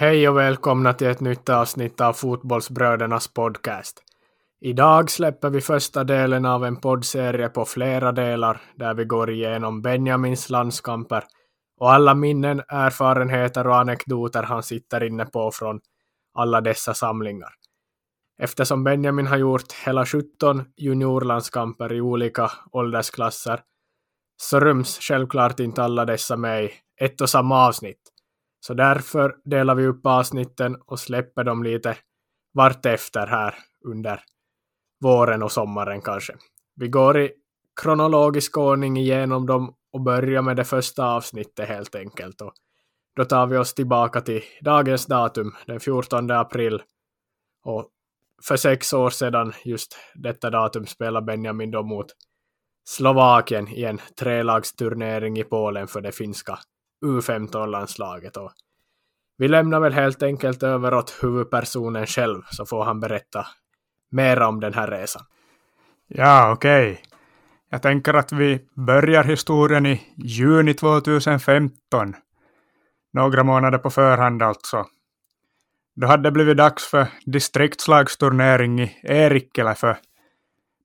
Hej och välkomna till ett nytt avsnitt av Fotbollsbrödernas podcast. Idag släpper vi första delen av en poddserie på flera delar där vi går igenom Benjamins landskamper och alla minnen, erfarenheter och anekdoter han sitter inne på från alla dessa samlingar. Eftersom Benjamin har gjort hela 17 juniorlandskamper i olika åldersklasser så ryms självklart inte alla dessa med i ett och samma avsnitt. Så därför delar vi upp avsnitten och släpper dem lite vartefter här under våren och sommaren kanske. Vi går i kronologisk ordning igenom dem och börjar med det första avsnittet helt enkelt. Och då tar vi oss tillbaka till dagens datum, den 14 april. Och för sex år sedan, just detta datum, spelade Benjamin då mot Slovakien i en trelagsturnering i Polen för det finska U15-landslaget. Och vi lämnar väl helt enkelt över åt huvudpersonen själv så får han berätta mer om den här resan. Ja, okej. Okay. Jag tänker att vi börjar historien i juni 2015. Några månader på förhand alltså. Då hade det blivit dags för distriktslagsturnering i Erikkilä för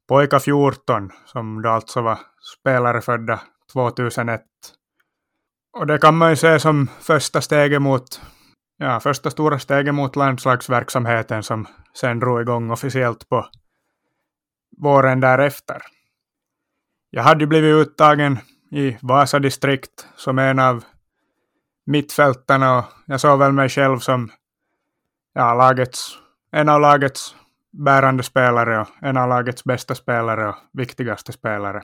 pojkar 14, som då alltså var spelare födda 2001. Och det kan man ju se som första steget mot, ja, första stora steget mot landslagsverksamheten som sen drog igång officiellt på våren därefter. Jag hade ju blivit uttagen i Vasa distrikt som en av mittfältarna och jag såg väl mig själv som ja, lagets, en av lagets bärande spelare och en av lagets bästa spelare och viktigaste spelare.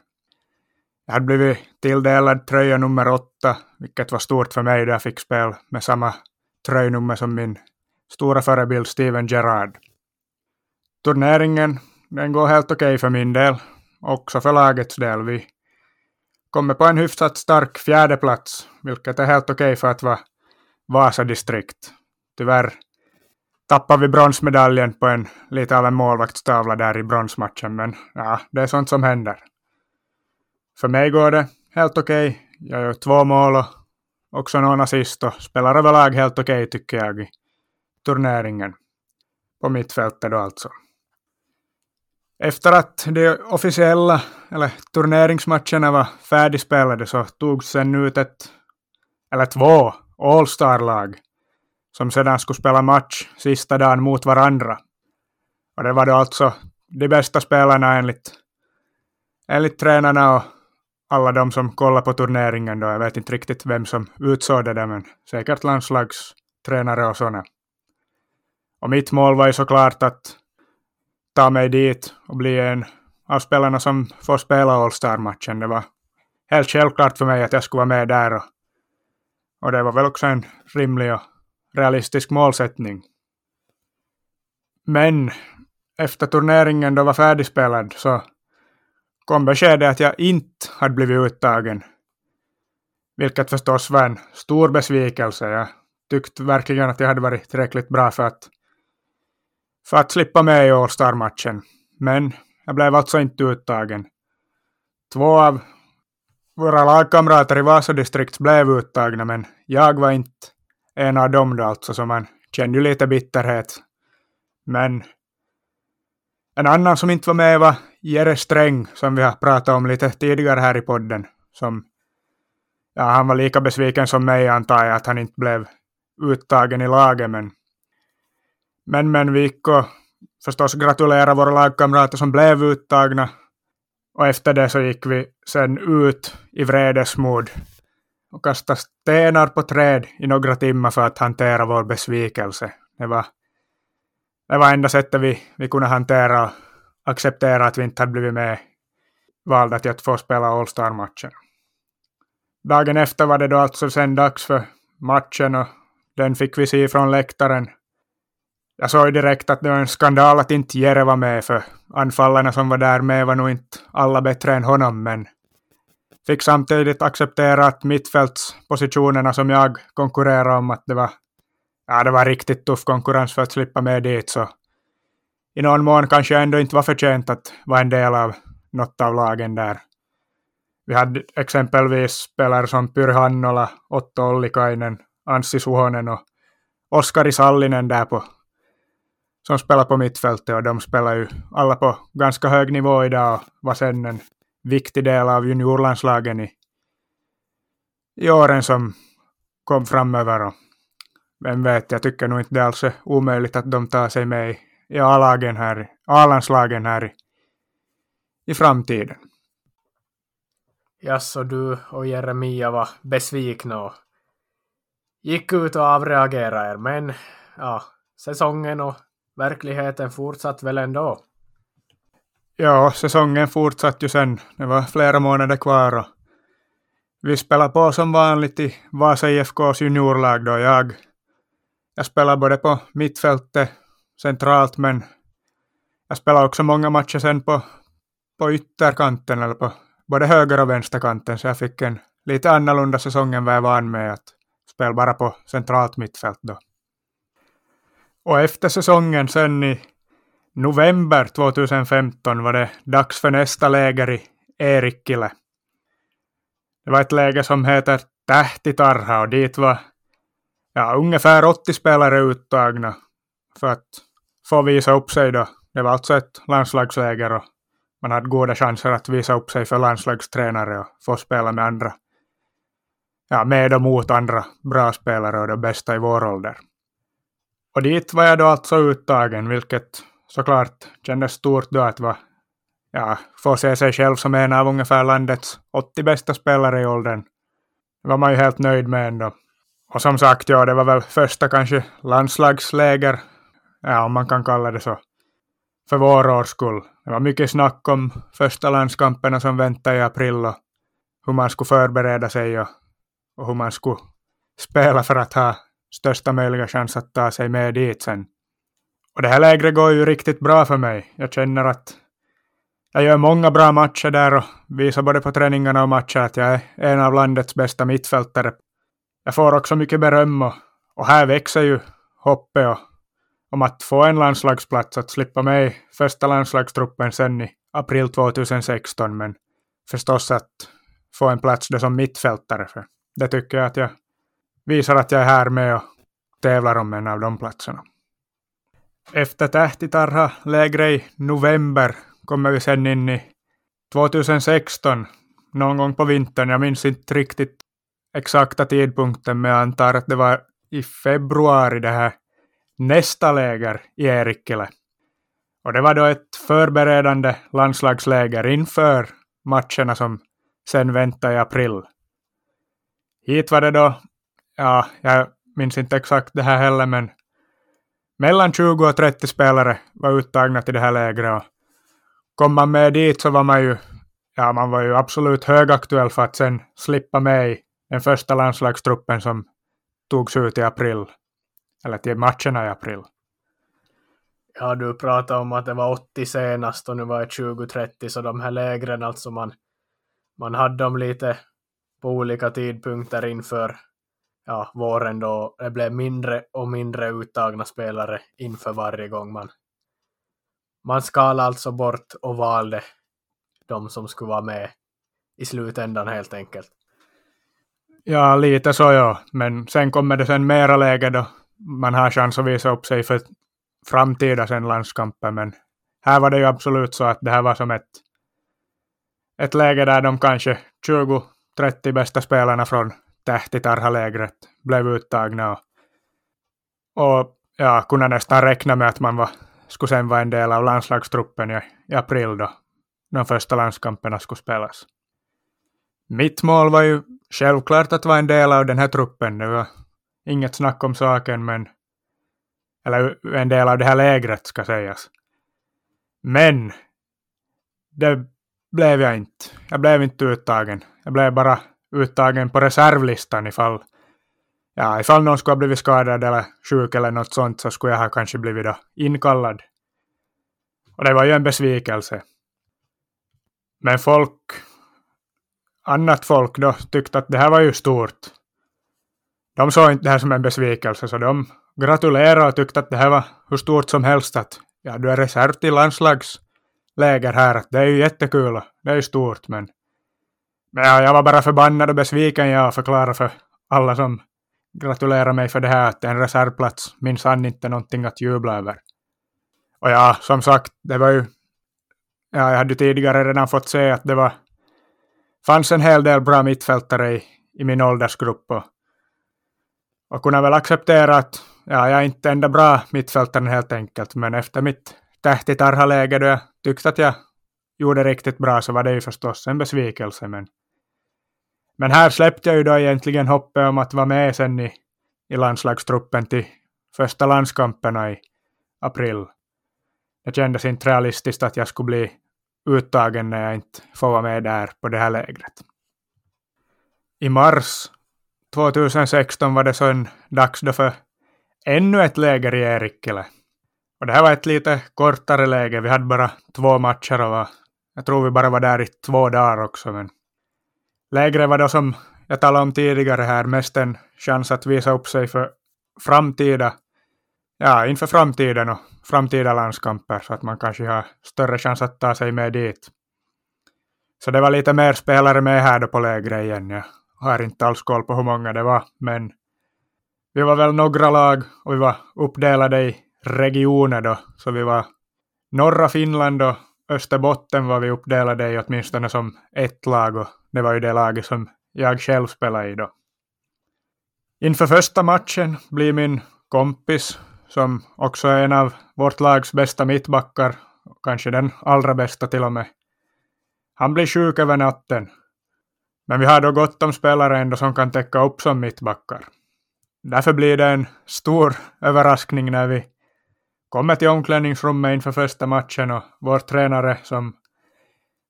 Jag hade blivit tilldelad tröja nummer åtta, vilket var stort för mig då jag fick spel med samma tröjnummer som min stora förebild Steven Gerrard. Turneringen den går helt okej okay för min del, också för lagets del. Vi kommer på en hyfsat stark fjärde plats, vilket är helt okej okay för att vara Vasa distrikt. Tyvärr tappar vi bronsmedaljen på en lite av en målvaktstavla där i bronsmatchen, men ja, det är sånt som händer. För mig går det helt okej. Okay. Jag gör två mål och också någon assist och spelar överlag helt okej okay, tycker jag i turneringen. På mittfältet då alltså. Efter att de officiella, eller turneringsmatcherna var färdigspelade så togs sen ut ett, eller två, All-star-lag som sedan skulle spela match sista dagen mot varandra. Och det var då alltså de bästa spelarna enligt, enligt tränarna och alla de som kollar på turneringen då. Jag vet inte riktigt vem som utsåg det där, men säkert landslagstränare och sådana. Och mitt mål var ju såklart att ta mig dit och bli en av spelarna som får spela All-Star-matchen. Det var helt självklart för mig att jag skulle vara med där och, och det var väl också en rimlig och realistisk målsättning. Men efter turneringen då var färdigspelad så kom beskedet att jag inte hade blivit uttagen. Vilket förstås var en stor besvikelse. Jag tyckte verkligen att jag hade varit tillräckligt bra för att, för att slippa med i All-Star-matchen. Men jag blev alltså inte uttagen. Två av våra lagkamrater i Vasadistrikt blev uttagna, men jag var inte en av dem då alltså, så man kände ju lite bitterhet. Men en annan som inte var med var Jere Sträng, som vi har pratat om lite tidigare här i podden. Som, ja, han var lika besviken som mig antar jag att han inte blev uttagen i laget. Men, men, men vi gick och förstås gratulera våra lagkamrater som blev uttagna. Och efter det så gick vi sen ut i vredesmod och kastade stenar på träd i några timmar för att hantera vår besvikelse. Det var det var enda sättet vi, vi kunde hantera och acceptera att vi inte hade blivit med valda till att få spela All-Star-matchen. Dagen efter var det då alltså sen dags för matchen och den fick vi se från läktaren. Jag såg direkt att det var en skandal att inte Jere var med, för anfallarna som var där med var nog inte alla bättre än honom, men fick samtidigt acceptera att mittfältspositionerna som jag konkurrerade om, att det var ja, det var riktigt tuff konkurrens för att slippa med dit, så i någon mån kanske jag ändå inte var förtjänt att vara en del av något av lagen där. Vi hade exempelvis spelare som Pyry Hannola, Otto Ollikainen, Anssi Suhonen och Oskari Sallinen där på som spelar på mittfältet och de spelar ju alla på ganska hög nivå idag och var sen en viktig del av juniorlandslagen i, i åren som kom framöver. Och vem vet, jag tycker nog inte alls är omöjligt att de tar sig med i, i A-lagen här, A-landslagen här i, i framtiden. Ja, så du och Jeremia var besvikna och gick ut och avreagerade er, men ja, säsongen och verkligheten fortsatte väl ändå? Ja, säsongen fortsatte ju sen. Det var flera månader kvar och vi spelade på som vanligt i Vasa IFKs juniorlag då. Jag, jag spelar både på mittfältet centralt men jag spelar också många matcher sen på, på ytterkanten eller på både höger och vänsterkanten så jag fick en lite annorlunda säsong än vad jag var van med att spela bara på centralt mittfält då. Och efter säsongen sen i november 2015 var det dags för nästa läger i Erikkilä. Det var ett läger som heter Tähtitarha och dit var ja, ungefär 80 spelare uttagna för att få visa upp sig då. Det var alltså ett landslagsläger och man hade goda chanser att visa upp sig för landslagstränare och få spela med andra, ja, med och mot andra bra spelare och de bästa i vår ålder. Och dit var jag då alltså uttagen, vilket såklart kändes stort då att vara, ja, få se sig själv som en av ungefär landets 80 bästa spelare i åldern. Det var man ju helt nöjd med ändå. Och som sagt, ja, det var väl första kanske landslagsläger, ja, om man kan kalla det så, för vår årskull. Det var mycket snack om första landskamperna som väntade i april och hur man skulle förbereda sig och, och hur man skulle spela för att ha största möjliga chans att ta sig med dit sen. Och det här lägret går ju riktigt bra för mig. Jag känner att jag gör många bra matcher där och visar både på träningarna och matcher att jag är en av landets bästa mittfältare. Jag får också mycket beröm och, och här växer ju hoppet och, om att få en landslagsplats, att slippa med i första landslagstruppen sen i april 2016, men förstås att få en plats då som mittfältare, för det tycker jag att jag visar att jag är här med och tävlar om en av de platserna. Efter Tähtitarha lägre i november kommer vi sen in i 2016, någon gång på vintern. Jag minns inte riktigt exakta tidpunkten, men jag antar att det var i februari det här nästa läger i Erikkele. Och det var då ett förberedande landslagsläger inför matcherna som sen väntade i april. Hit var det då ja, jag minns inte exakt det här heller, men mellan 20 och 30 spelare var uttagna till det här lägret. Och kom man med dit så var man ju, ja, man var ju absolut högaktuell för att sen slippa med i den första landslagstruppen som togs ut i april, eller till matcherna i april. Ja, du pratade om att det var 80 senast och nu var det 20-30, så de här lägren, alltså man, man hade dem lite på olika tidpunkter inför ja, våren då det blev mindre och mindre uttagna spelare inför varje gång man man skalade alltså bort och valde de som skulle vara med i slutändan helt enkelt. Ja, lite så ja, men sen kommer det sen mera läge då man har chans att visa upp sig för framtida sen landskamper, men här var det ju absolut så att det här var som ett, ett läge där de kanske 20-30 bästa spelarna från tähtitarhalägret blev uttagna och, och ja, kunde nästan räkna med att man var, skulle sen vara en del av landslagstruppen i, i april då de första landskamperna skulle spelas. Mitt mål var ju självklart att vara en del av den här truppen. Det var inget snack om saken, men eller en del av det här lägret ska sägas. Men det blev jag inte. Jag blev inte uttagen. Jag blev bara uttagen på reservlistan ifall, ja, ifall någon skulle ha blivit skadad eller sjuk eller något sånt så skulle jag ha kanske blivit då inkallad. Och det var ju en besvikelse. Men folk, annat folk då tyckte att det här var ju stort. De såg inte det här som en besvikelse så de gratulerade och tyckte att det här var hur stort som helst att ja, du är reserv till landslagsläger här, att det är ju jättekul och det är ju stort men men jag, jag var bara förbannad och besviken jag förklarade för alla som gratulerade mig för det här att en reservplats minsann inte någonting att jubla över. Och ja, som sagt, det var ju... Ja, jag hade tidigare redan fått se att det var fanns en hel del bra mittfältare i, i min åldersgrupp och, och kunde väl acceptera att ja, jag är inte enda bra mittfältaren helt enkelt, men efter mitt tähtitarha-läge då jag tyckte att jag gjorde riktigt bra så var det ju förstås en besvikelse. Men, men här släppte jag ju då egentligen hoppet om att vara med sen i, i landslagstruppen till första landskamperna i april. Det kändes inte realistiskt att jag skulle bli uttagen när jag inte får vara med där på det här lägret. I mars 2016 var det så en dags då för ännu ett läger i Erikkele. Och det här var ett lite kortare läger. Vi hade bara två matcher och var, jag tror vi bara var där i två dagar också. Men lägret var då som jag talade om tidigare här mest en chans att visa upp sig för framtida, ja inför framtiden och framtida landskamper så att man kanske har större chans att ta sig med dit. Så det var lite mer spelare med här då på lägret igen. Jag har inte alls koll på hur många det var, men vi var väl några lag och vi var uppdelade i regioner då, så vi var norra Finland och Österbotten var vi uppdelade i åtminstone som ett lag och det var ju det laget som jag själv spelade i då. Inför första matchen blir min kompis, som också är en av vårt lags bästa mittbackar, kanske den allra bästa till och med, han blir sjuk över natten. Men vi har då gott om spelare ändå som kan täcka upp som mittbackar. Därför blir det en stor överraskning när vi kommer till omklädningsrummet inför första matchen och vår tränare som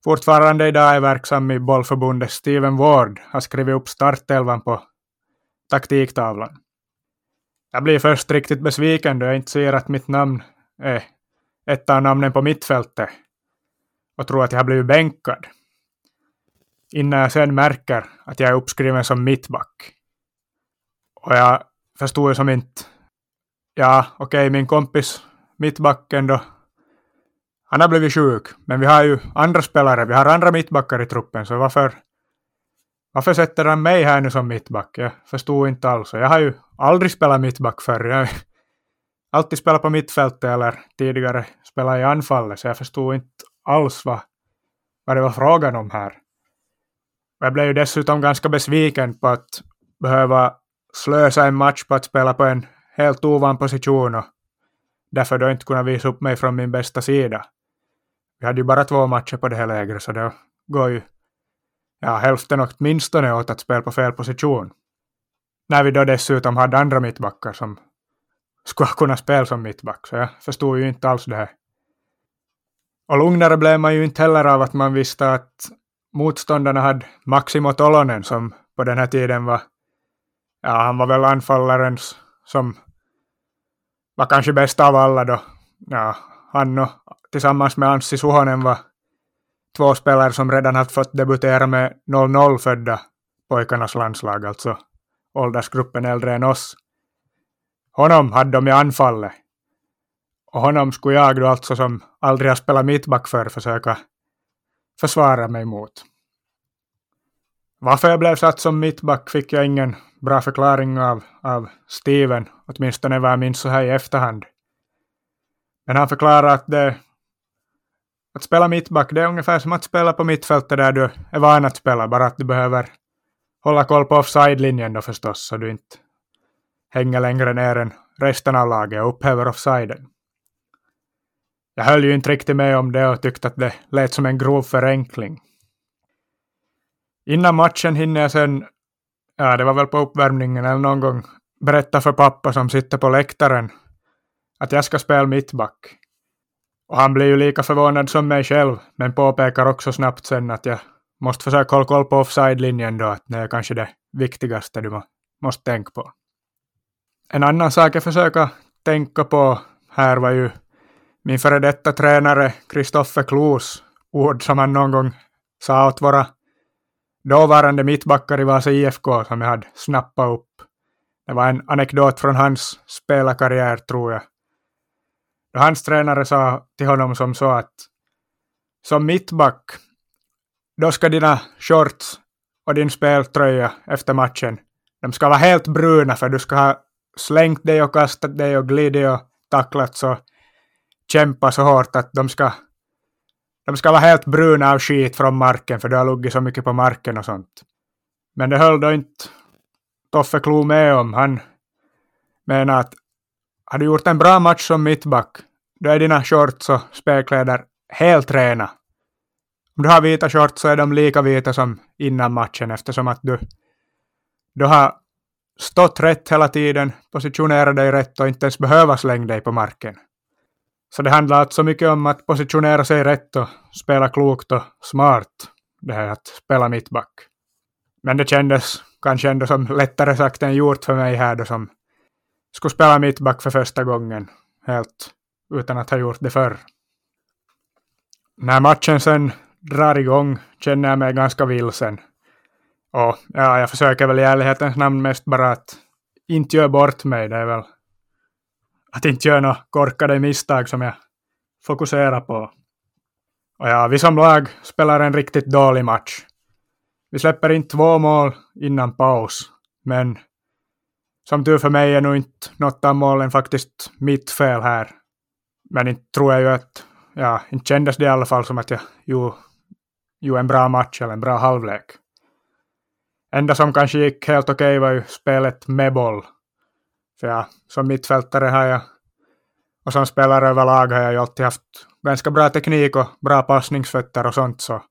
fortfarande idag är verksam i bollförbundet, Steven Ward, har skrivit upp startelvan på taktiktavlan. Jag blir först riktigt besviken då jag inte ser att mitt namn är ett av namnen på mittfältet och tror att jag har blivit bänkad. Innan jag sen märker att jag är uppskriven som mittback. Och jag förstod ju som inte... Ja, okej, okay, min kompis mittbacken då, han har blivit sjuk, men vi har ju andra spelare, vi har andra mittbackar i truppen, så varför, varför sätter han mig här nu som mittback? Jag förstod inte alls. Jag har ju aldrig spelat mittback förr. Jag har alltid spelat på mittfältet eller tidigare spelat i anfallet, så jag förstod inte alls vad, vad det var frågan om här. Jag blev ju dessutom ganska besviken på att behöva slösa en match på att spela på en helt ovan position och därför då inte kunna visa upp mig från min bästa sida. Vi hade ju bara två matcher på det här lägret så det går ju ja, hälften åtminstone åt att spela på fel position. När vi då dessutom hade andra mittbackar som skulle kunna spela som mittback, så jag förstod ju inte alls det här. Och lugnare blev man ju inte heller av att man visste att motståndarna hade Maximo Tolonen som på den här tiden var, ja han var väl anfallarens som var kanske bäst av alla då. Ja, han och tillsammans med Anssi Suhonen var två spelare som redan har fått debutera med 0-0 födda pojkarnas landslag, alltså åldersgruppen äldre än oss. Honom hade de i anfallet. Och honom skulle jag då alltså som aldrig har spelat mittback för försöka försvara mig mot. Varför jag blev satt som mittback fick jag ingen bra förklaring av, av Steven, åtminstone vad jag minns så här i efterhand. Men han förklarade att det, att spela mittback det är ungefär som att spela på mittfältet där du är van att spela, bara att du behöver hålla koll på offside-linjen då förstås, så du inte hänger längre ner än resten av laget och upphäver offsiden. Jag höll ju inte riktigt med om det och tyckte att det lät som en grov förenkling. Innan matchen hinner jag sen, ja det var väl på uppvärmningen eller någon gång, berätta för pappa som sitter på läktaren att jag ska spela mittback. Och han blir ju lika förvånad som mig själv, men påpekar också snabbt sen att jag måste försöka hålla koll på offside-linjen då, att det är kanske det viktigaste du måste tänka på. En annan sak jag försöker tänka på här var ju min före detta tränare Kristoffer Klos ord som han någon gång sa åt våra dåvarande mittbackar i Vasa IFK som jag hade snappat upp. Det var en anekdot från hans spelarkarriär tror jag. Då hans tränare sa till honom som så att som mittback, då ska dina shorts och din speltröja efter matchen de ska vara helt bruna för du ska ha slängt dig och kastat dig och glidit och tacklat så kämpa så hårt att de ska de ska vara helt bruna av skit från marken för du har luggit så mycket på marken och sånt. Men det höll då inte Toffe Klo med om. Han menar att har du gjort en bra match som mittback, då är dina shorts och spelkläder helt rena. Om du har vita shorts så är de lika vita som innan matchen eftersom att du, du har stått rätt hela tiden, positionerat dig rätt och inte ens behöva slänga dig på marken. Så det handlar alltså mycket om att positionera sig rätt och spela klokt och smart. Det här att spela mittback. Men det kändes kanske ändå som lättare sagt än gjort för mig här då som skulle spela mittback för första gången. Helt utan att ha gjort det förr. När matchen sen drar igång känner jag mig ganska vilsen. Och ja, jag försöker väl i ärlighetens namn mest bara att inte göra bort mig. Det är väl att inte göra några korkade misstag som jag fokuserar på. Och ja, vi som lag spelar en riktigt dålig match. Vi släpper in två mål innan paus, men som tur för mig är nog inte något av målen faktiskt mitt fel här. Men inte tror jag ju att, ja, inte kändes det i alla fall som att jag gjorde en bra match eller en bra halvlek. Enda som kanske gick helt okej okay var ju spelet med boll. För ja, som mittfältare har jag, och som spelare överlag har jag ju alltid haft ganska bra teknik och bra passningsfötter och sånt så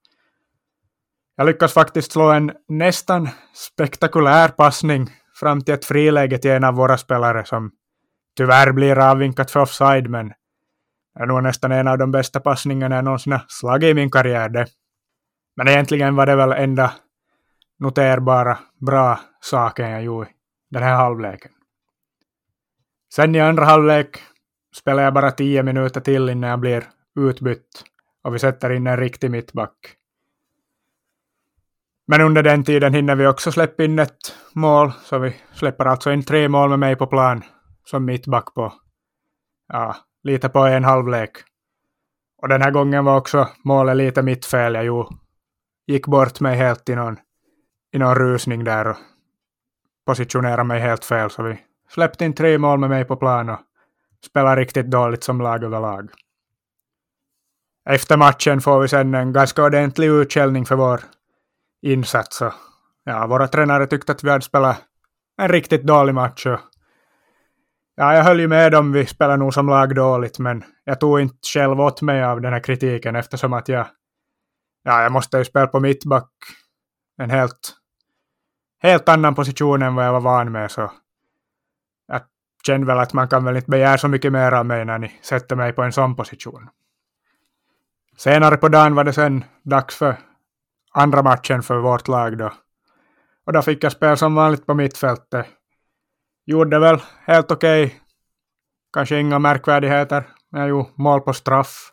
jag lyckas faktiskt slå en nästan spektakulär passning fram till ett friläge till en av våra spelare som tyvärr blir avvinkat för offside men det är nog nästan en av de bästa passningarna jag någonsin har slagit i min karriär det. Men egentligen var det väl enda noterbara bra saken jag gjorde den här halvleken. Sen i andra halvlek spelar jag bara tio minuter till innan jag blir utbytt och vi sätter in en riktig mittback. Men under den tiden hinner vi också släppa in ett mål, så vi släpper alltså in tre mål med mig på plan som mittback på, ja, lite på en halvlek. Och den här gången var också målet lite mitt fel. Jag ju gick bort mig helt i någon, i någon rusning där och positionerade mig helt fel, så vi släppte in tre mål med mig på plan och spelade riktigt dåligt som lag överlag. Efter matchen får vi sen en ganska ordentlig utskällning för vår insats. Och, ja, våra tränare tyckte att vi hade spelat en riktigt dålig match. Och, ja, jag höll ju med dem, vi spelade nog som lag dåligt, men jag tog inte själv åt mig av den här kritiken eftersom att jag, ja, jag måste ju spela på mittback, en helt, helt annan position än vad jag var van med. Så jag kände väl att man kan väl inte begära så mycket mer av mig när ni sätter mig på en sån position. Senare på dagen var det sen dags för andra matchen för vårt lag då. Och då fick jag spela som vanligt på mittfältet. Gjorde väl helt okej. Okay. Kanske inga märkvärdigheter. Men jag gjorde mål på straff.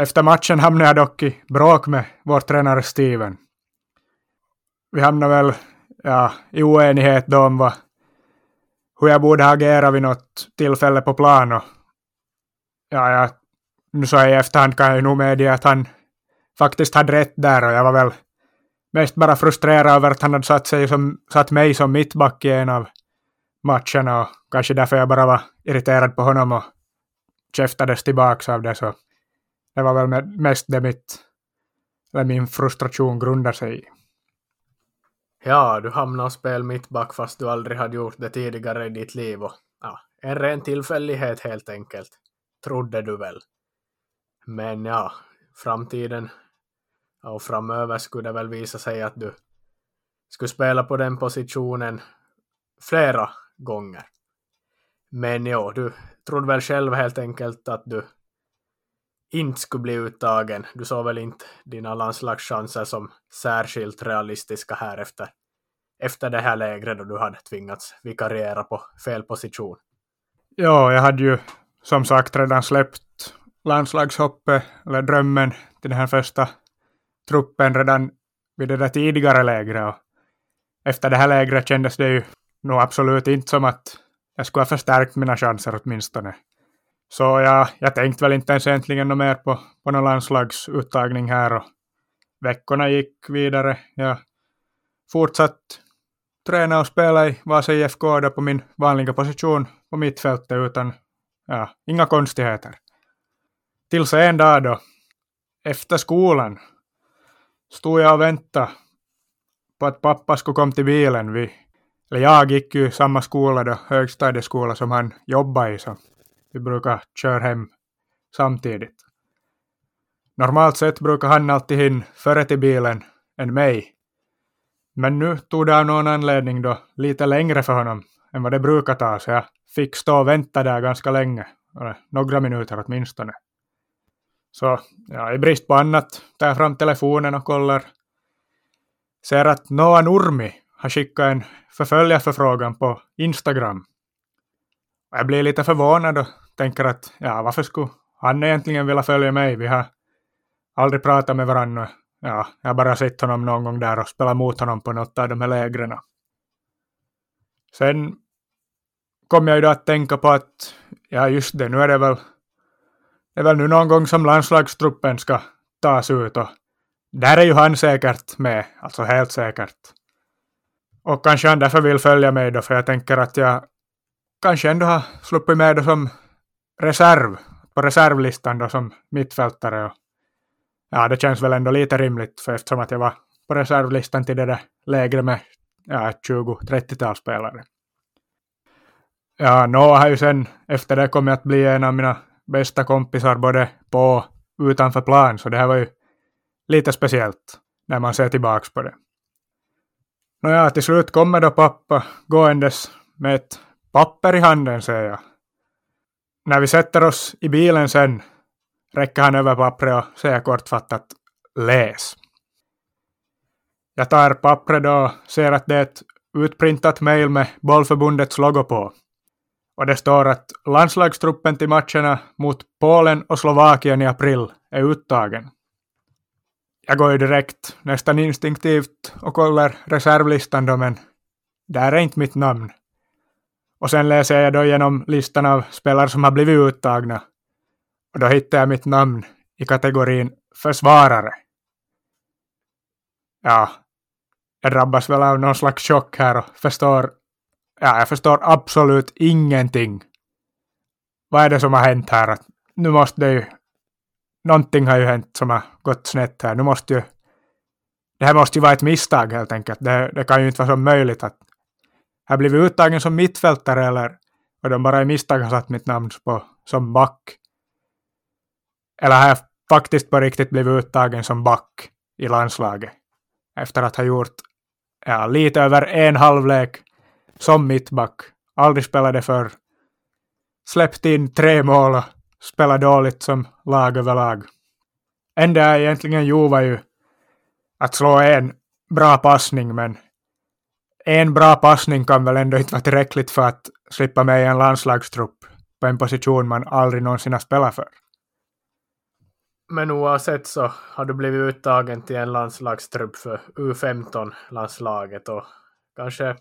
Efter matchen hamnade jag dock i bråk med vår tränare Steven. Vi hamnade väl ja, i oenighet då om vad, hur jag borde agera vid något tillfälle på plan. Och, ja, jag, nu så i efterhand kan jag nog medge att han faktiskt hade rätt där och jag var väl mest bara frustrerad över att han hade satt, sig som, satt mig som mittback i en av matcherna och kanske därför jag bara var irriterad på honom och käftades tillbaks av det så det var väl mest det mitt, eller min frustration grundar sig i. Ja, du hamnade och spelade mittback fast du aldrig hade gjort det tidigare i ditt liv och ja, en ren tillfällighet helt enkelt, trodde du väl. Men ja, framtiden och framöver skulle det väl visa sig att du skulle spela på den positionen flera gånger. Men ja, du trodde väl själv helt enkelt att du inte skulle bli uttagen. Du såg väl inte dina landslagschanser som särskilt realistiska här efter, efter det här lägret då du hade tvingats vikariera på fel position. Ja, jag hade ju som sagt redan släppt landslagshoppet, eller drömmen till den här första truppen redan vid det där tidigare lägret. Och efter det här lägret kändes det ju nog absolut inte som att jag skulle ha förstärkt mina chanser åtminstone. Så jag, jag tänkte väl inte ens egentligen något mer på, på någon landslagsuttagning här och veckorna gick vidare. Jag fortsatt träna och spela i Vasa IFK då på min vanliga position på mittfältet utan ja, inga konstigheter. Tills en dag då, efter skolan, stod jag och väntade på att pappa skulle komma till bilen. Vi, eller jag gick ju samma skola då, högstadieskola som han jobbade i, så vi brukar köra hem samtidigt. Normalt sett brukar han alltid hinna före till bilen än mig. Men nu tog det av någon anledning då lite längre för honom än vad det brukar ta, så jag fick stå och vänta där ganska länge, några minuter åtminstone. Så ja, i brist på annat tar jag fram telefonen och kollar. Ser att Noah Nurmi har skickat en förföljarförfrågan på Instagram. Och jag blir lite förvånad och tänker att ja, varför skulle han egentligen vilja följa mig? Vi har aldrig pratat med varandra. Ja, jag har bara sett honom någon gång där och spelat mot honom på något av de här lägren. Sen kom jag ju då att tänka på att, ja just det, nu är det väl, det är väl nu någon gång som landslagstruppen ska tas ut och där är ju han säkert med, alltså helt säkert. Och kanske han därför vill följa mig då, för jag tänker att jag kanske ändå har sluppit med då som reserv, på reservlistan då som mittfältare. Och ja, det känns väl ändå lite rimligt, för eftersom att jag var på reservlistan till det där lägre med ja, 20-30-talsspelare. Ja, Noah har ju sen efter det kommit att bli en av mina bästa kompisar både på och utanför plan, så det här var ju lite speciellt när man ser tillbaks på det. Nåja, till slut kommer då pappa gåendes med ett papper i handen, säger jag. När vi sätter oss i bilen sen räcker han över pappret och säger kortfattat läs. Jag tar pappret då och ser att det är ett utprintat mejl med bollförbundets logo på. Och det står att landslagstruppen till matcherna mot Polen och Slovakien i april är uttagen. Jag går ju direkt, nästan instinktivt, och kollar reservlistan då, men där är inte mitt namn. Och sen läser jag då igenom listan av spelare som har blivit uttagna. Och då hittar jag mitt namn i kategorin försvarare. Ja, jag drabbas väl av någon slags chock här och förstår, ja, jag förstår absolut ingenting. Vad är det som har hänt här? Att nu måste det ju, någonting har ju hänt som har gått snett här. Nu måste ju, det här måste ju vara ett misstag helt enkelt. Det, det kan ju inte vara så möjligt att här blivit uttagen som mittfältare eller och de bara i misstag har satt mitt namn på, som back. Eller har jag faktiskt på riktigt blivit uttagen som back i landslaget efter att ha gjort ja, lite över en halvlek som mittback. Aldrig spelade förr. Släppte in tre mål och spelade dåligt som lag överlag. Enda jag egentligen gjorde var ju att slå en bra passning, men en bra passning kan väl ändå inte vara tillräckligt för att slippa med i en landslagstrupp på en position man aldrig någonsin har spelat för. Men oavsett så har du blivit uttagen till en landslagstrupp för U15-landslaget och kanske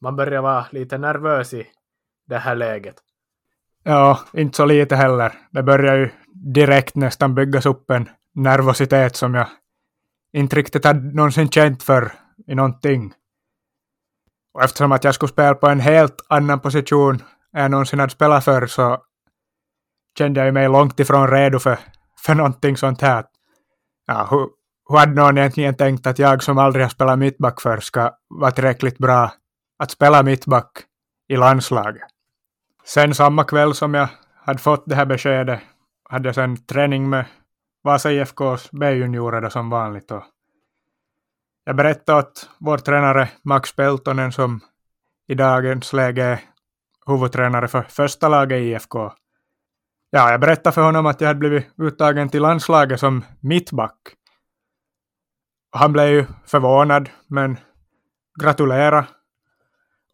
man börjar vara lite nervös i det här läget. Ja, inte så lite heller. Det börjar ju direkt nästan byggas upp en nervositet som jag inte riktigt hade någonsin känt för i någonting. Och eftersom att jag skulle spela på en helt annan position än jag någonsin hade spelat för så kände jag mig långt ifrån redo för för någonting sånt här. Ja, hur, hur hade någon egentligen tänkt att jag som aldrig har spelat mittback för ska vara tillräckligt bra att spela mittback i landslaget? Sen samma kväll som jag hade fått det här beskedet hade jag sen träning med Vasa IFKs B-juniorer som vanligt. Och jag berättade åt vår tränare Max Peltonen som i dagens läge är huvudtränare för första laget i IFK Ja, jag berättade för honom att jag hade blivit uttagen till landslaget som mittback. Han blev ju förvånad, men gratulerade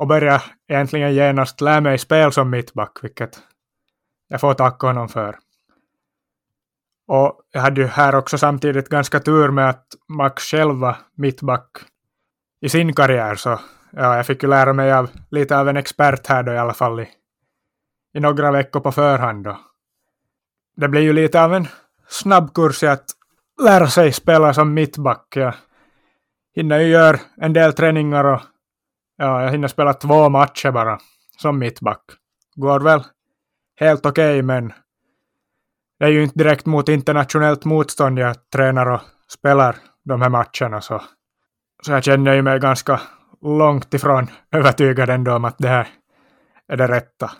och började egentligen genast lära mig spel som mittback, vilket jag får tacka honom för. Och jag hade ju här också samtidigt ganska tur med att Max själv var mittback i sin karriär, så ja, jag fick ju lära mig av lite av en expert här då i alla fall i, i några veckor på förhand. Då det blir ju lite av en snabbkurs i att lära sig spela som mittback. Jag hinner ju göra en del träningar och Ja, jag hinner spela två matcher bara som mittback. Går väl helt okej, okay, men det är ju inte direkt mot internationellt motstånd jag tränar och spelar de här matcherna. Så, så jag känner ju mig ganska långt ifrån övertygad ändå om att det här är det rätta.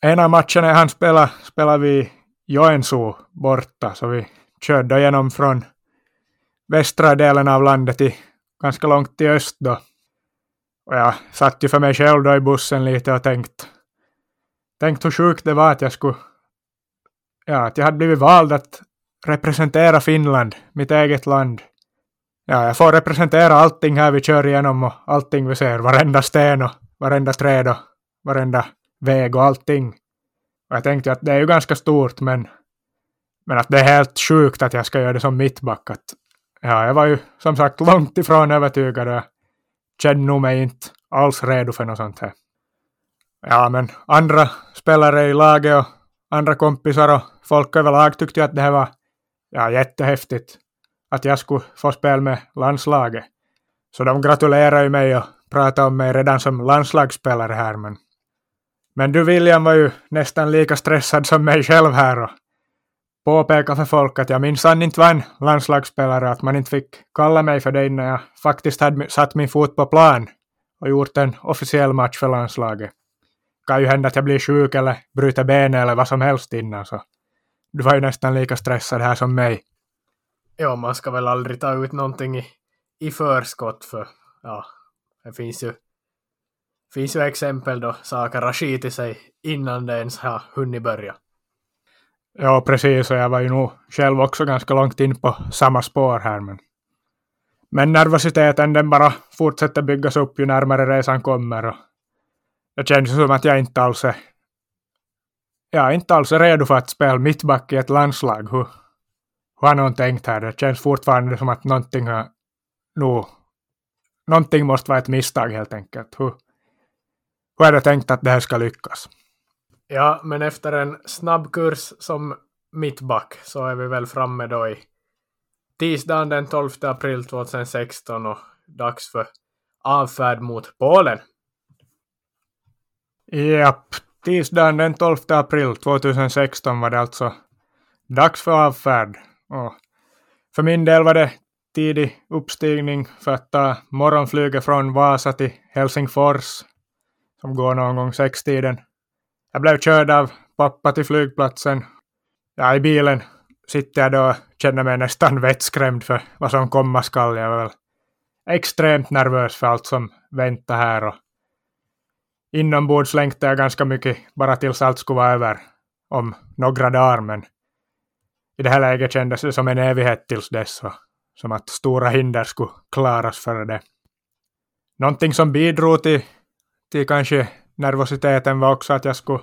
En av matcherna han spelade, spelade vi Joensuu borta, så vi körde igenom från västra delen av landet till ganska långt till öst då. Och jag satt ju för mig själv då i bussen lite och tänkt, tänkt hur sjukt det var att jag skulle, ja, att jag hade blivit vald att representera Finland, mitt eget land. Ja, jag får representera allting här vi kör igenom och allting vi ser, varenda sten och varenda träd och varenda väg och allting. Och jag tänkte att det är ju ganska stort, men, men att det är helt sjukt att jag ska göra det som mittback. Att, ja, jag var ju som sagt långt ifrån övertygad och Känner kände nog mig inte alls redo för något sånt här. Ja, men andra spelare i laget och andra kompisar och folk överlag tyckte att det här var ja, jättehäftigt att jag skulle få spela med landslaget. Så de gratulerade ju mig och pratade om mig redan som landslagsspelare här, men men du William var ju nästan lika stressad som mig själv här och påpeka för folk att jag minsann inte var en landslagsspelare, att man inte fick kalla mig för det innan jag faktiskt hade satt min fot på plan och gjort en officiell match för landslaget. Det Kan ju hända att jag blir sjuk eller bryter benet eller vad som helst innan, så du var ju nästan lika stressad här som mig. Ja, man ska väl aldrig ta ut någonting i, i förskott för ja, det finns ju finns ju exempel då saker har skitit sig innan det ens har hunnit börja. Ja, precis, och jag var ju nog själv också ganska långt in på samma spår här. Men, men nervositeten den bara fortsätter byggas upp ju närmare resan kommer. Och det känns som att jag inte alls är, jag är inte alls redo för att spela mittback i ett landslag. Hur, hur har någon tänkt här? Det känns fortfarande som att någonting har Nu, någonting måste vara ett misstag helt enkelt. Hur, hur är det tänkt att det här ska lyckas? Ja, men efter en snabb kurs som mittback så är vi väl framme då i tisdagen den 12 april 2016 och dags för avfärd mot Polen. Japp, tisdagen den 12 april 2016 var det alltså dags för avfärd. Och för min del var det tidig uppstigning för att ta morgonflyget från Vasa till Helsingfors som går någon gång sextiden. Jag blev körd av pappa till flygplatsen. Ja, i bilen sitter jag då och känner mig nästan vettskrämd för vad som komma skall. Jag var väl extremt nervös för allt som väntar här och inombords längtade jag ganska mycket bara tills allt skulle vara över om några dagar, men i det här läget kändes det som en evighet tills dess och som att stora hinder skulle klaras före det. Någonting som bidrog till till kanske nervositeten var också att jag skulle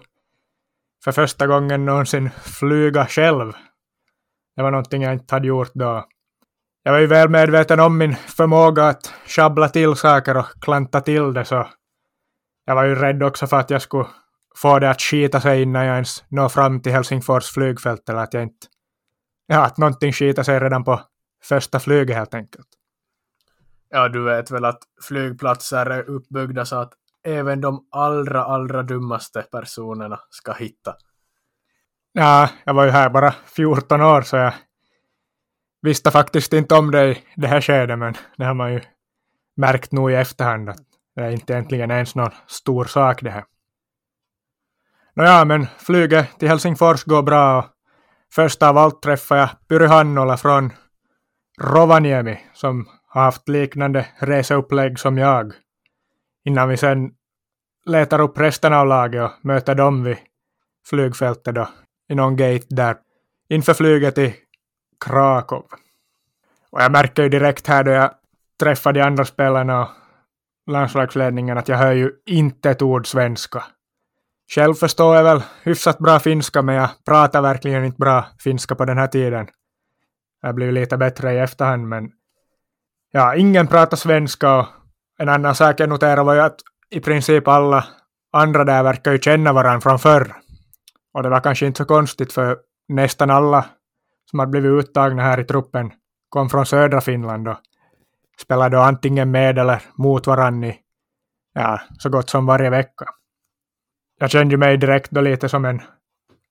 för första gången någonsin flyga själv. Det var någonting jag inte hade gjort då. Jag var ju väl medveten om min förmåga att sjabbla till saker och klanta till det, så jag var ju rädd också för att jag skulle få det att skita sig innan jag ens når fram till Helsingfors flygfält, eller att jag inte... Ja, att någonting skita sig redan på första flyget helt enkelt. Ja, du vet väl att flygplatser är uppbyggda så att även de allra, allra dummaste personerna ska hitta. Ja, jag var ju här bara 14 år så jag visste faktiskt inte om det i det här skedet men det har man ju märkt nog i efterhand att det är inte egentligen ens någon stor sak det här. Nåja, men flyget till Helsingfors går bra och först av allt träffar jag Pyry Hannola från Rovaniemi som har haft liknande reseupplägg som jag innan vi sen letar upp resten av laget och möter dem vid flygfältet då, i någon gate där inför flyget till Krakow. Och jag märker ju direkt här då jag träffar de andra spelarna och landslagsledningen att jag hör ju inte ett ord svenska. Själv förstår jag väl hyfsat bra finska men jag pratar verkligen inte bra finska på den här tiden. Jag blir lite bättre i efterhand men ja, ingen pratar svenska och en annan sak jag noterade var ju att i princip alla andra där verkar ju känna varandra från förr. Och det var kanske inte så konstigt för nästan alla som hade blivit uttagna här i truppen kom från södra Finland och spelade då antingen med eller mot varandra i ja, så gott som varje vecka. Jag kände mig direkt då lite som en,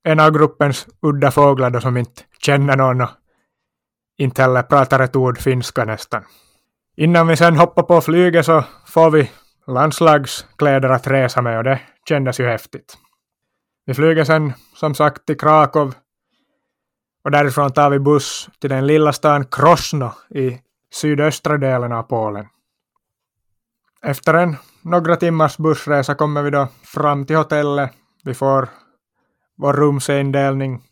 en av gruppens udda fåglar då som inte känner någon och inte heller pratar ett ord finska nästan. Innan vi sen hoppar på flyget så får vi landslagskläder att resa med och det kändes ju häftigt. Vi flyger sen som sagt till Krakow och därifrån tar vi buss till den lilla stan Krosno i sydöstra delen av Polen. Efter en några timmars bussresa kommer vi då fram till hotellet. Vi får vår rumsindelning,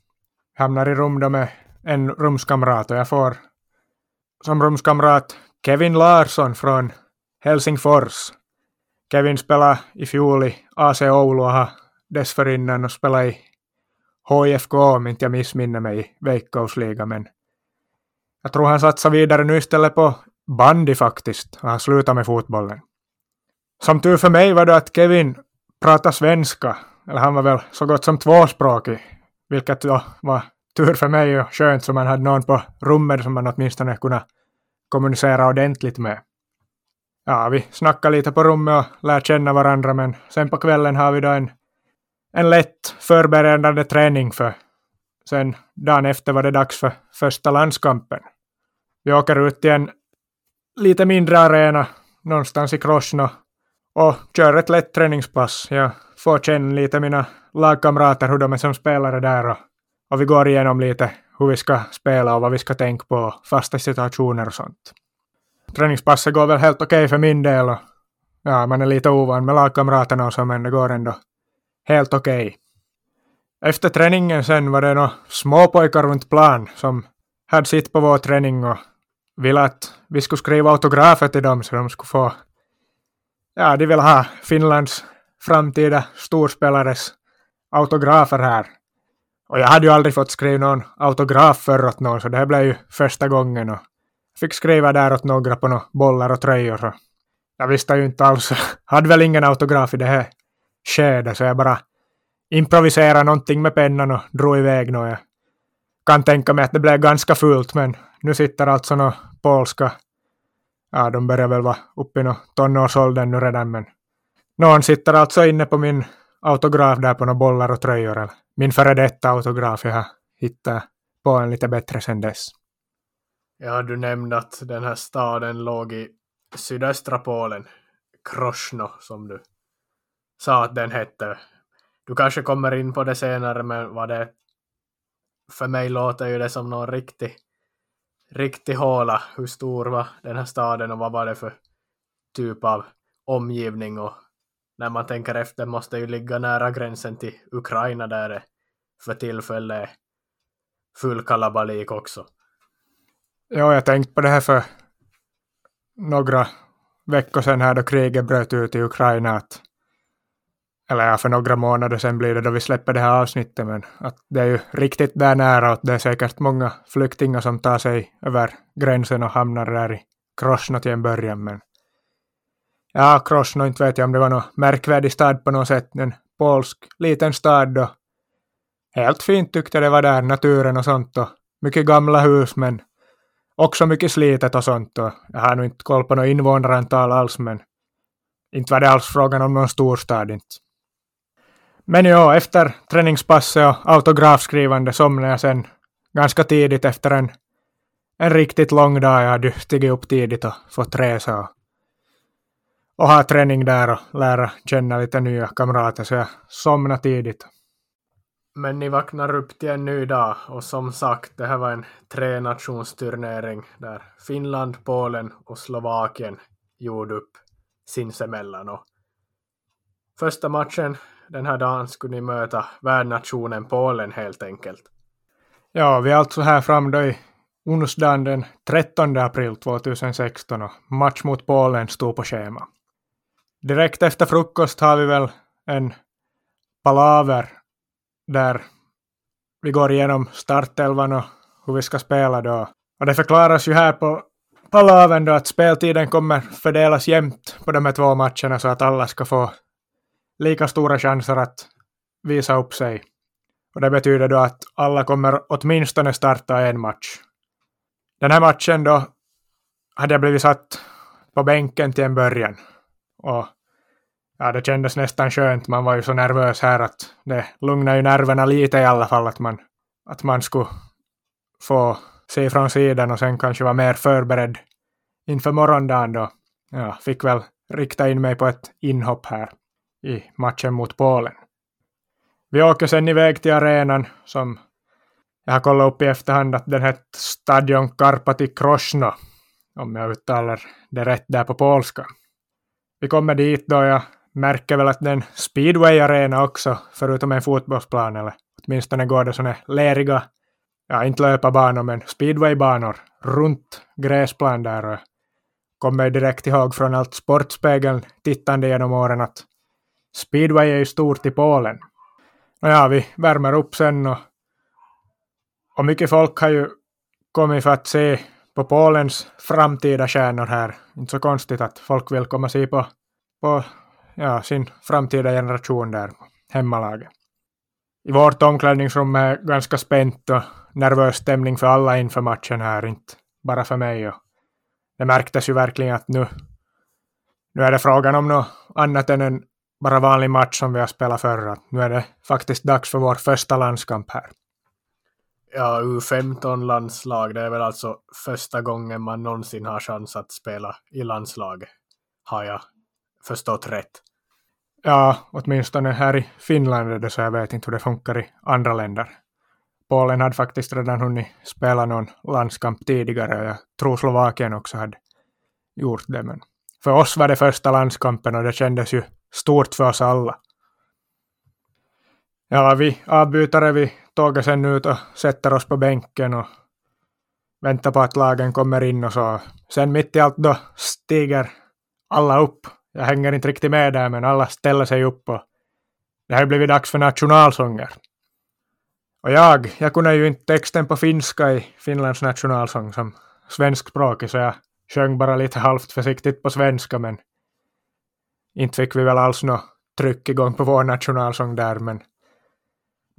hamnar i rum då med en rumskamrat och jag får som rumskamrat Kevin Larsson från Helsingfors. Kevin spelade i fjol i AC Oulu och har dessförinnan och spelat i HIFK om inte jag missminner mig i Veikkausliga men jag tror han satsar vidare nu istället på bandy faktiskt och han slutar med fotbollen. Som tur för mig var det att Kevin pratade svenska, eller han var väl så gott som tvåspråkig, vilket då var tur för mig och skönt så man hade någon på rummet som man åtminstone kunde kommunicera ordentligt med. Ja, vi snackar lite på rummet och lär känna varandra, men sen på kvällen har vi då en, en lätt förberedande träning för sen dagen efter var det dags för första landskampen. Vi åker ut till en lite mindre arena någonstans i Krosno och kör ett lätt träningspass. Jag får känna lite mina lagkamrater, hur de är som spelare där och, och vi går igenom lite hur vi ska spela och vad vi ska tänka på, fasta situationer och sånt. Träningspasset går väl helt okej okay för min del och ja, man är lite ovan med lagkamraterna och så, men det går ändå helt okej. Okay. Efter träningen sen var det några småpojkar runt plan som hade sitt på vår träning och ville att vi skulle skriva autografer till dem så de skulle få ja, de vill ha Finlands framtida storspelares autografer här. Och jag hade ju aldrig fått skriva någon autograf förr åt någon, så det här blev ju första gången. Och fick skriva där åt några på några bollar och tröjor. Och jag visste ju inte alls, hade väl ingen autograf i det här skedet, så jag bara improviserade någonting med pennan och drog iväg något. Jag kan tänka mig att det blev ganska fult, men nu sitter alltså några polska ja, de börjar väl vara uppe i tonårsåldern nu redan, men någon sitter alltså inne på min autograf där på några bollar och tröjor. Eller min före detta autograf jag har hittat på en lite bättre sen dess. Ja, du nämnde att den här staden låg i sydöstra Polen, Krosno som du sa att den hette. Du kanske kommer in på det senare, men vad det för mig låter ju det som någon riktig riktig håla. Hur stor var den här staden och vad var det för typ av omgivning och när man tänker efter måste ju ligga nära gränsen till Ukraina där det för tillfället full kalabalik också. Ja, jag tänkte på det här för några veckor sedan här då kriget bröt ut i Ukraina att eller ja, för några månader sedan blir det då vi släpper det här avsnittet, men att det är ju riktigt där nära och det är säkert många flyktingar som tar sig över gränsen och hamnar där i Krosno till en början, men ja, Krosno, inte vet jag om det var någon märkvärdig stad på något sätt, en polsk liten stad då. Helt fint tyckte jag det var där, naturen och sånt och mycket gamla hus, men också mycket slitet och sånt och jag har nog inte koll på något invånarantal alls, men inte var det alls frågan om någon storstad inte. Men ja, efter träningspasset och autografskrivande somnade jag sen ganska tidigt efter en, en riktigt lång dag. Jag hade stigit upp tidigt och fått resa och, och ha träning där och lära känna lite nya kamrater, så jag somnade tidigt. Men ni vaknar upp till en ny dag och som sagt, det här var en trenationsturnering där Finland, Polen och Slovakien gjorde upp sinsemellan. Och första matchen den här dagen skulle ni möta värdnationen Polen helt enkelt. Ja, vi är alltså här fram då i onsdagen den 13 april 2016 och match mot Polen stod på schema. Direkt efter frukost har vi väl en palaver där vi går igenom startelvan och hur vi ska spela då. Och det förklaras ju här på palavern då att speltiden kommer fördelas jämnt på de här två matcherna så att alla ska få lika stora chanser att visa upp sig. Och det betyder då att alla kommer åtminstone starta en match. Den här matchen då hade jag blivit satt på bänken till en början. Och ja, det kändes nästan skönt. Man var ju så nervös här att det lugnade ju nerverna lite i alla fall att man, att man skulle få se från sidan och sen kanske vara mer förberedd inför morgondagen då. Ja, fick väl rikta in mig på ett inhopp här i matchen mot Polen. Vi åker sen iväg till arenan som jag har kollat upp i efterhand att den hette Stadion Karpati Krosno, om jag uttalar det rätt där på polska. Vi kommer dit då jag märker väl att det är en speedway-arena också, förutom en fotbollsplan, eller åtminstone går det sådana leriga, ja inte löparbanor, men speedwaybanor runt gräsplan där. Och kommer direkt ihåg från allt Sportspegeln tittande genom åren att speedway är ju stort i Polen. Nåja, vi värmer upp sen och, och mycket folk har ju kommit för att se på Polens framtida stjärnor här. Inte så konstigt att folk vill komma se på, på ja, sin framtida generation där, hemmalaget. I vårt omklädningsrum är ganska spänt och nervös stämning för alla inför matchen här, inte bara för mig. Och det märktes ju verkligen att nu, nu är det frågan om något annat än en bara vanlig match som vi har spelat förr. Nu är det faktiskt dags för vår första landskamp här. Ja, U15-landslag, det är väl alltså första gången man någonsin har chans att spela i landslaget, har jag förstått rätt. Ja, åtminstone här i Finland är det så. Jag vet inte hur det funkar i andra länder. Polen hade faktiskt redan hunnit spela någon landskamp tidigare och jag tror Slovakien också hade gjort det. Men för oss var det första landskampen och det kändes ju stort för oss alla. Ja, vi avbytare vi tågar sen ut och sätter oss på bänken och väntar på att lagen kommer in och så. Sen mitt i allt då stiger alla upp. Jag hänger inte riktigt med där men alla ställer sig upp och det har blivit dags för nationalsånger. Och jag, jag kunde ju inte texten på finska i Finlands nationalsång som svenskspråkig så jag sjöng bara lite halvt försiktigt på svenska men inte fick vi väl alls något tryck igång på vår nationalsång där men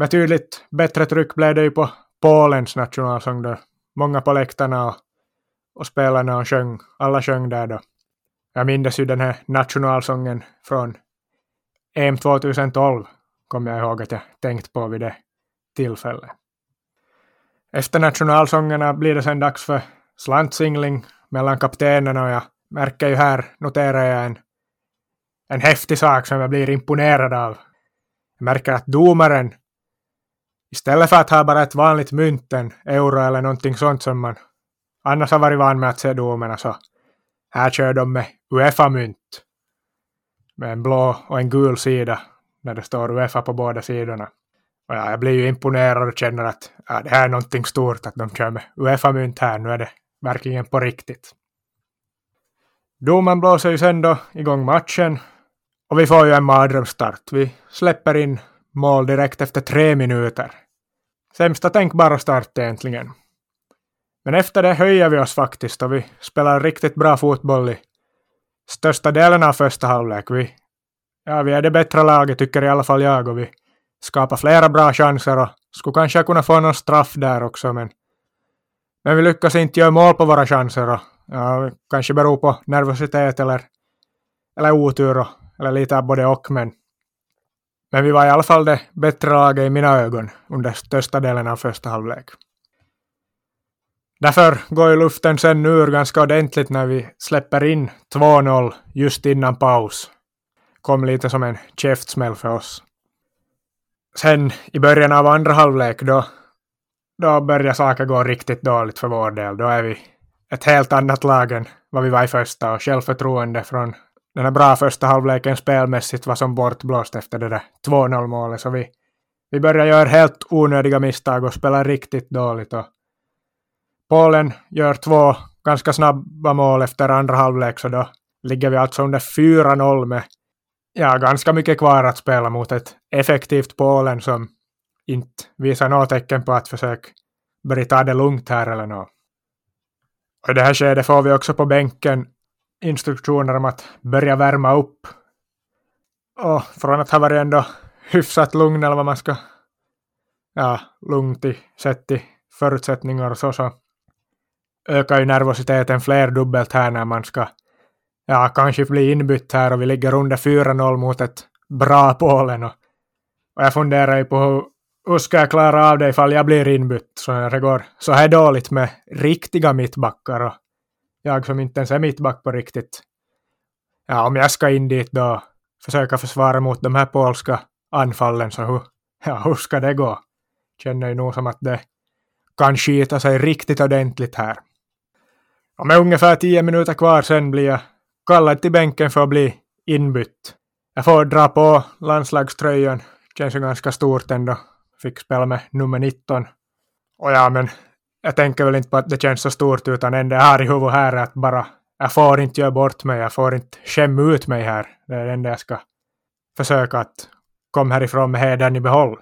betydligt bättre tryck blev det ju på Polens nationalsång då. Många på läktarna och, och spelarna och sjöng, alla sjöng där då. Jag minns ju den här nationalsången från EM 2012, kommer jag ihåg att jag tänkt på vid det tillfället. Efter nationalsångerna blir det sen dags för slantsingling mellan kaptenerna och jag märker ju här, noterar jag en, en häftig sak som jag blir imponerad av. Jag märker att domaren Istället för att ha bara ett vanligt mynt, en euro eller någonting sånt som man annars har varit van med att se domarna så här kör de med Uefa-mynt. Med en blå och en gul sida när det står Uefa på båda sidorna. Och ja, jag blir ju imponerad och känner att ja, det här är någonting stort att de kör med Uefa-mynt här. Nu är det verkligen på riktigt. Domaren blåser ju sen då igång matchen och vi får ju en mardrömsstart. Vi släpper in mål direkt efter tre minuter. Sämsta tänkbara start egentligen. Men efter det höjer vi oss faktiskt och vi spelar riktigt bra fotboll i största delen av första halvlek. Vi, ja, vi är det bättre laget tycker i alla fall jag och vi skapar flera bra chanser och skulle kanske kunna få någon straff där också men, men vi lyckas inte göra mål på våra chanser och ja, kanske beror på nervositet eller, eller otur och, eller lite av både och men men vi var i alla fall det bättre laget i mina ögon under största delen av första halvlek. Därför går ju luften sen ur ganska ordentligt när vi släpper in 2-0 just innan paus. Kom lite som en käftsmäll för oss. Sen i början av andra halvlek då, då börjar saker gå riktigt dåligt för vår del. Då är vi ett helt annat lag än vad vi var i första och självförtroende från den här bra första halvleken spelmässigt var som bortblåst efter det där 2-0 målet. Så vi, vi börjar göra helt onödiga misstag och spela riktigt dåligt. Och Polen gör två ganska snabba mål efter andra halvlek, så då ligger vi alltså under 4-0 med ja, ganska mycket kvar att spela mot ett effektivt Polen som inte visar något tecken på att försöka börja ta det lugnt här eller något. Och i det här skedet får vi också på bänken instruktioner om att börja värma upp. Och från att ha varit ändå hyfsat lugn eller vad man ska, ja, lugnt i sett i förutsättningar och så, så ökar ju nervositeten flerdubbelt här när man ska ja, kanske bli inbytt här och vi ligger under 4-0 mot ett bra Polen. Och, och jag funderar ju på hur, hur ska jag klara av det ifall jag blir inbytt så när det går så här dåligt med riktiga mittbackar och jag som inte ens är mittback på riktigt. Ja, om jag ska in dit då försöka försvara mot de här polska anfallen så hur, ja, hur ska det gå? Känner ju nog som att det kan skita sig riktigt ordentligt här. Och med ungefär tio minuter kvar sen blir jag kallad till bänken för att bli inbytt. Jag får dra på landslagströjan. Känns ju ganska stort ändå. Fick spela med nummer 19. Och ja, men jag tänker väl inte på att det känns så stort utan enda jag har i huvudet här är att bara jag får inte göra bort mig, jag får inte skämma ut mig här. Det är det enda jag ska försöka att komma härifrån med hedern i behåll.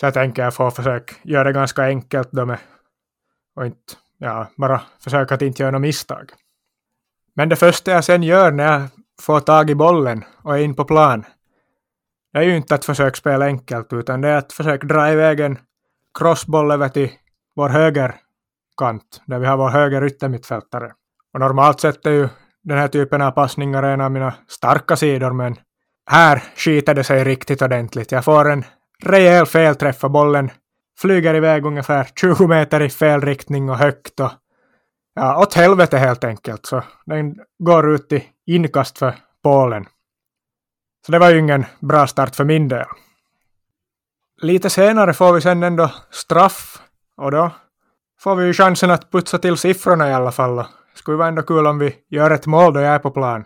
Så jag tänker jag får försöka göra det ganska enkelt då med och inte, ja, bara försöka att inte göra några misstag. Men det första jag sen gör när jag får tag i bollen och är in på plan, det är ju inte att försöka spela enkelt, utan det är att försöka dra iväg en crossboll över till vår höger kant, där vi har vår höger yttermittfältare. Och normalt sett är ju den här typen av passningar en av mina starka sidor, men här skiter det sig riktigt ordentligt. Jag får en rejäl felträff och bollen flyger iväg ungefär 20 meter i fel riktning och högt och ja, åt helvete helt enkelt. Så den går ut i inkast för Polen. Så det var ju ingen bra start för min del. Lite senare får vi sen ändå straff och då får vi ju chansen att putsa till siffrorna i alla fall. Det skulle vara ändå kul om vi gör ett mål då jag är på plan.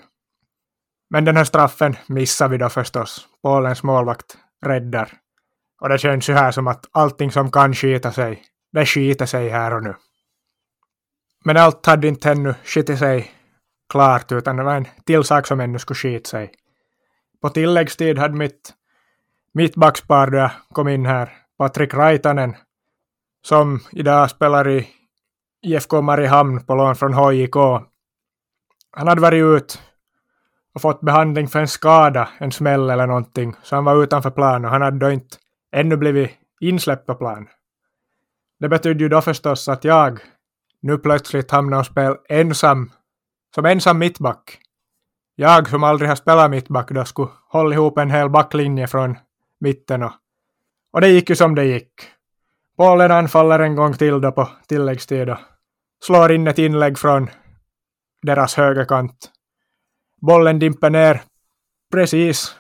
Men den här straffen missar vi då förstås. Polens målvakt räddar. Och det känns ju här som att allting som kan skita sig, det skiter sig här och nu. Men allt hade inte ännu skitit sig klart, utan det var en till sak som ännu skulle skita sig. På tilläggstid hade mitt mittbackspar då jag kom in här, Patrik Raitanen, som idag spelar i IFK Mariehamn på lån från HJK. Han hade varit ut och fått behandling för en skada, en smäll eller någonting, så han var utanför plan och han hade då inte ännu blivit insläppt på plan. Det betydde ju då förstås att jag nu plötsligt hamnade och spelade ensam, som ensam mittback. Jag som aldrig har spelat mittback då skulle hålla ihop en hel backlinje från mitten och, och det gick ju som det gick. Polen anfaller en gång till då på tilläggstid och slår in ett inlägg från deras högerkant. Bollen dimper ner precis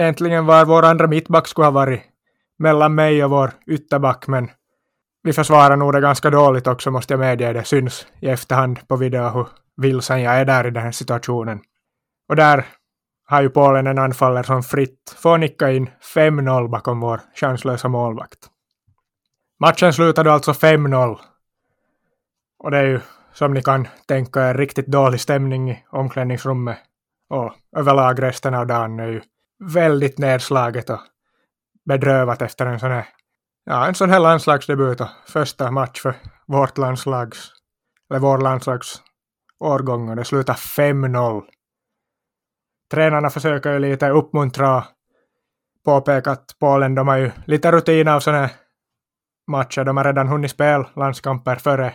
äntligen var vår andra mittback skulle ha varit mellan mig och vår ytterback, men vi försvarar nog det ganska dåligt också, måste jag medge. Det syns i efterhand på video hur vilsen jag är där i den här situationen. Och där har ju Polen en anfallare som fritt får nicka in 5-0 bakom vår chanslösa målvakt. Matchen slutade alltså 5-0. Och det är ju, som ni kan tänka er, riktigt dålig stämning i omklädningsrummet. Och överlag resten av dagen är ju väldigt nedslaget och bedrövat efter en sån här, ja, en sån här landslagsdebut och första match för vårt landslags, eller vår landslags årgång och det slutar 5-0. Tränarna försöker ju lite uppmuntra och påpeka att Polen, de har ju lite rutin av såna här matcher, de har redan hunnit spela landskamper före,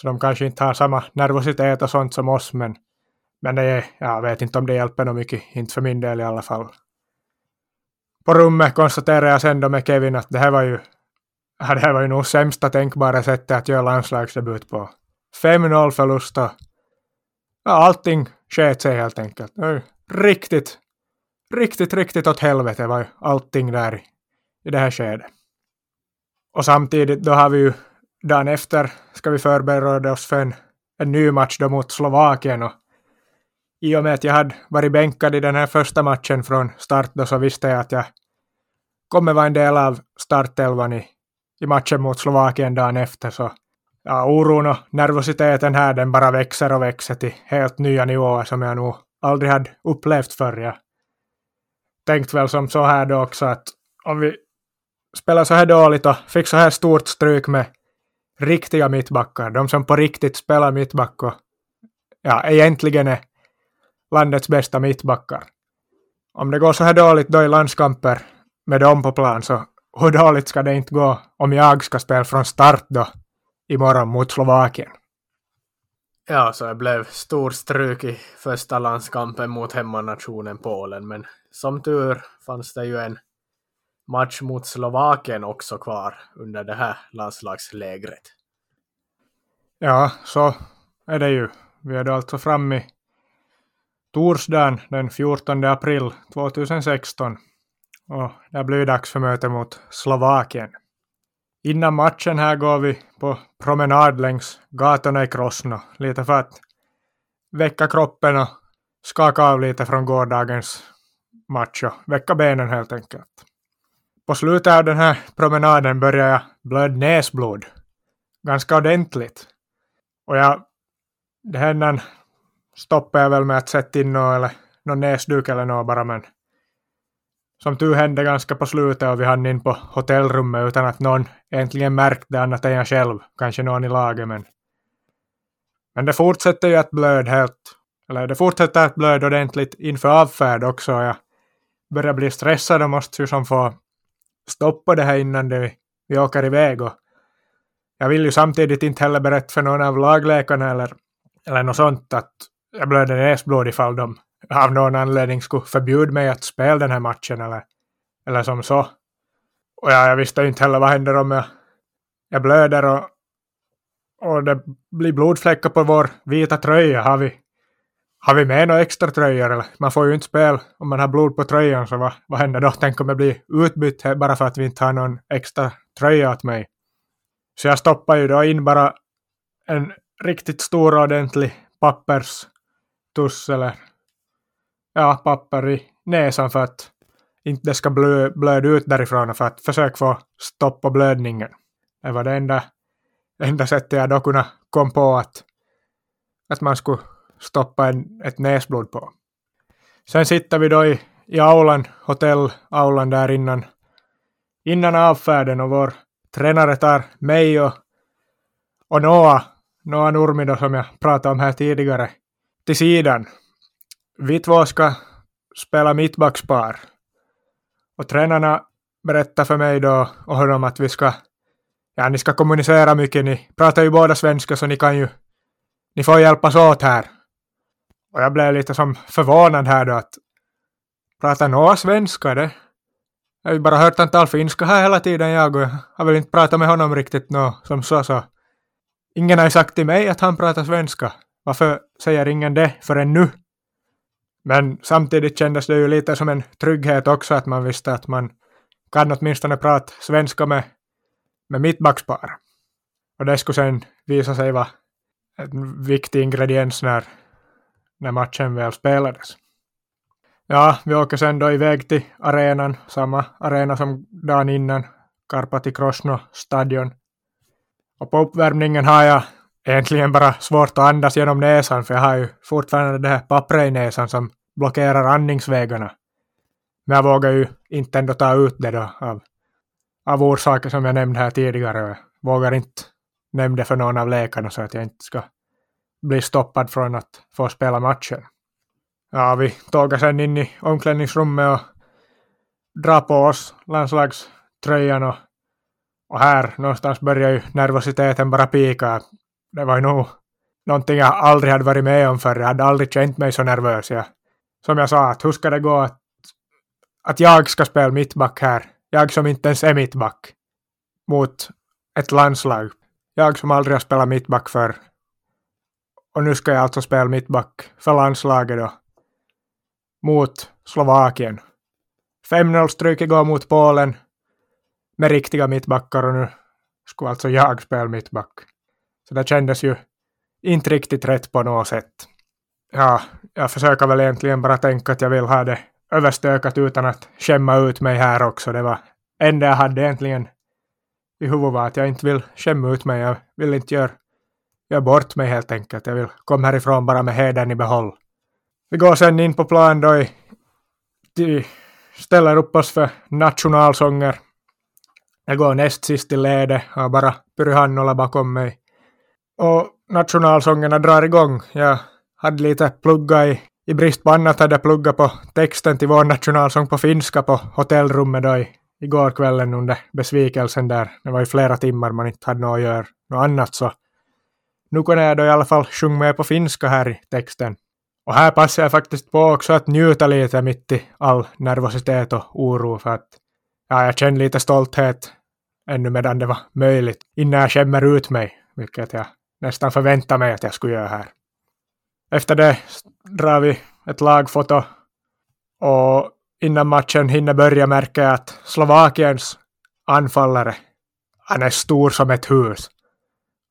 så de kanske inte har samma nervositet och sånt som oss, men, men det är, jag vet inte om det hjälper något mycket, inte för min del i alla fall på rummet konstaterade jag sen då med Kevin att det här var ju, det här var ju nog sämsta tänkbara sättet att göra landslagsdebut på. 5-0 förlust och ja, allting sket sig helt enkelt. Riktigt, riktigt, riktigt åt helvete var ju allting där i det här skedet. Och samtidigt då har vi ju dagen efter ska vi förbereda oss för en, en ny match då mot Slovakien och i och med att jag hade varit bänkad i den här första matchen från start då så visste jag att jag kommer vara en del av startelvan i, i matchen mot Slovakien dagen efter. Så ja, oron och nervositeten här den bara växer och växer till helt nya nivåer som jag nog aldrig hade upplevt förr. Jag tänkt väl som så här då också att om vi spelar så här dåligt och fick så här stort stryk med riktiga mittbackar, de som på riktigt spelar mittback och ja, egentligen är landets bästa mittbackar. Om det går så här dåligt då i landskamper med dem på plan så hur dåligt ska det inte gå om jag ska spela från start då imorgon mot Slovakien? Ja, så det blev stor stryk i första landskampen mot hemmanationen Polen, men som tur fanns det ju en match mot Slovakien också kvar under det här landslagslägret. Ja, så är det ju. Vi är då alltså framme i torsdagen den 14 april 2016 och det blir dags för möte mot Slovakien. Innan matchen här går vi på promenad längs gatorna i Krosno, lite för att väcka kroppen och skaka av lite från gårdagens match och väcka benen helt enkelt. På slutet av den här promenaden började jag blöda näsblod. Ganska ordentligt. Och jag, det hände stoppade jag väl med att sätta in någon, eller, någon näsduk eller något bara men som tur hände ganska på slutet och vi hann in på hotellrummet utan att någon egentligen märkte annat än jag själv, kanske någon i laget men men det fortsätter ju att blöda helt, eller det fortsätter att blöda ordentligt inför avfärd också. Jag börjar bli stressad och måste ju som få stoppa det här innan det, vi åker iväg. Och jag vill ju samtidigt inte heller berätta för någon av lagläkarna eller, eller något sånt att jag blöder näsblod ifall de av någon anledning skulle förbjuda mig att spela den här matchen eller, eller som så. Och ja, jag visste inte heller vad händer om jag, jag blöder och, och det blir blodfläckar på vår vita tröja. Har vi, har vi med några extra tröjor? Eller? Man får ju inte spela om man har blod på tröjan, så vad, vad händer då? Tänk om jag blir utbytt bara för att vi inte har någon extra tröja åt mig. Så jag stoppar ju då in bara en riktigt stor ordentlig papperstuss eller ja, papper i näsan för att inte det ska blö, blöda ut därifrån och för att försöka få stopp på blödningen. Det var det enda, enda sättet jag då kunde komma på att, att man skulle stoppa en, ett näsblod på. Sen sitter vi då i, i aulan, hotellaulan där innan, innan avfärden och vår tränare tar mig och, och Noah, Noah Nurmi som jag pratade om här tidigare, till sidan vi två ska spela mittbackspar. Och tränarna berättar för mig då och honom att vi ska, ja ni ska kommunicera mycket, ni pratar ju båda svenska så ni kan ju, ni får hjälpas åt här. Och jag blev lite som förvånad här då att prata några svenska det. Jag har ju bara hört han tala finska här hela tiden jag och jag har väl inte pratat med honom riktigt nå som så så. Ingen har ju sagt till mig att han pratar svenska. Varför säger ingen det förrän nu? Men samtidigt kändes det ju lite som en trygghet också att man visste att man kan åtminstone prata svenska med, med mittbackspar. Och det skulle sen visa sig vara en viktig ingrediens när, när matchen väl spelades. Ja, vi åker sen då iväg till arenan, samma arena som dagen innan, Karpati Krosno stadion. Och på uppvärmningen har jag egentligen bara svårt att andas genom näsan för jag har ju fortfarande det här pappret i näsan som blockerar andningsvägarna. Men jag vågar ju inte ändå ta ut det då av, av orsaker som jag nämnde här tidigare. Jag vågar inte nämna det för någon av läkarna så att jag inte ska bli stoppad från att få spela matchen. Ja, vi tågar sen in i omklädningsrummet och drar på oss landslagströjan och, och här någonstans börjar ju nervositeten bara pika. Det var ju nog någonting jag aldrig hade varit med om förr. Jag hade aldrig känt mig så nervös. Jag som jag sa, att hur ska det gå att, att jag ska spela mittback här, jag som inte ens är mittback, mot ett landslag. Jag som aldrig har spelat mittback för och nu ska jag alltså spela mittback för landslaget då. Mot Slovakien. 5-0 stryk igår mot Polen med riktiga mittbackar och nu skulle alltså jag spela mittback. Så det kändes ju inte riktigt rätt på något sätt ja, jag försöker väl egentligen bara tänka att jag vill ha det överstökat utan att skämma ut mig här också. Det var enda jag hade egentligen i huvudet var att jag inte vill skämma ut mig. Jag vill inte göra, gör bort mig helt enkelt. Jag vill komma härifrån bara med hedern i behåll. Vi går sen in på plan då i, de ställer upp oss för nationalsånger. Jag går näst sist i ledet, har bara Pyry Hannola bakom mig. Och nationalsångerna drar igång. Jag hade lite plugga i, i brist på annat hade jag pluggat på texten till vår nationalsång på finska på hotellrummet då i, igår kvällen under besvikelsen där. Det var i flera timmar man inte hade något att göra något annat så nu kunde jag då i alla fall sjunga med på finska här i texten. Och här passar jag faktiskt på också att njuta lite mitt i all nervositet och oro för att ja, jag känner lite stolthet ännu medan det var möjligt innan jag skämmer ut mig, vilket jag nästan förväntade mig att jag skulle göra här. Efter det drar vi ett lagfoto och innan matchen hinner börja märker jag att Slovakiens anfallare, han är stor som ett hus.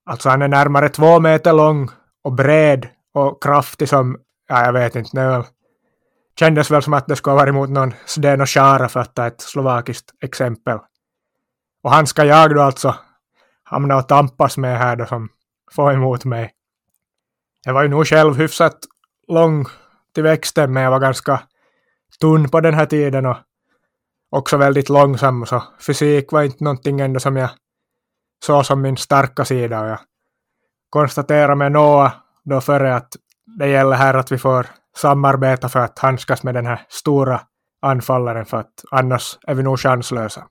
Alltså han är närmare två meter lång och bred och kraftig som, ja jag vet inte, det kändes väl som att det skulle ha varit mot någon Zdeno Chara för att ta ett slovakiskt exempel. Och han ska jag då alltså hamna och tampas med här då som får emot mig. Jag var ju nog själv hyfsat lång till växten men jag var ganska tunn på den här tiden och också väldigt långsam så fysik var inte någonting ändå som jag så som min starka sida och jag konstaterar med Noah då före att det gäller här att vi får samarbeta för att handskas med den här stora anfallaren för att annars är vi nog chanslösa.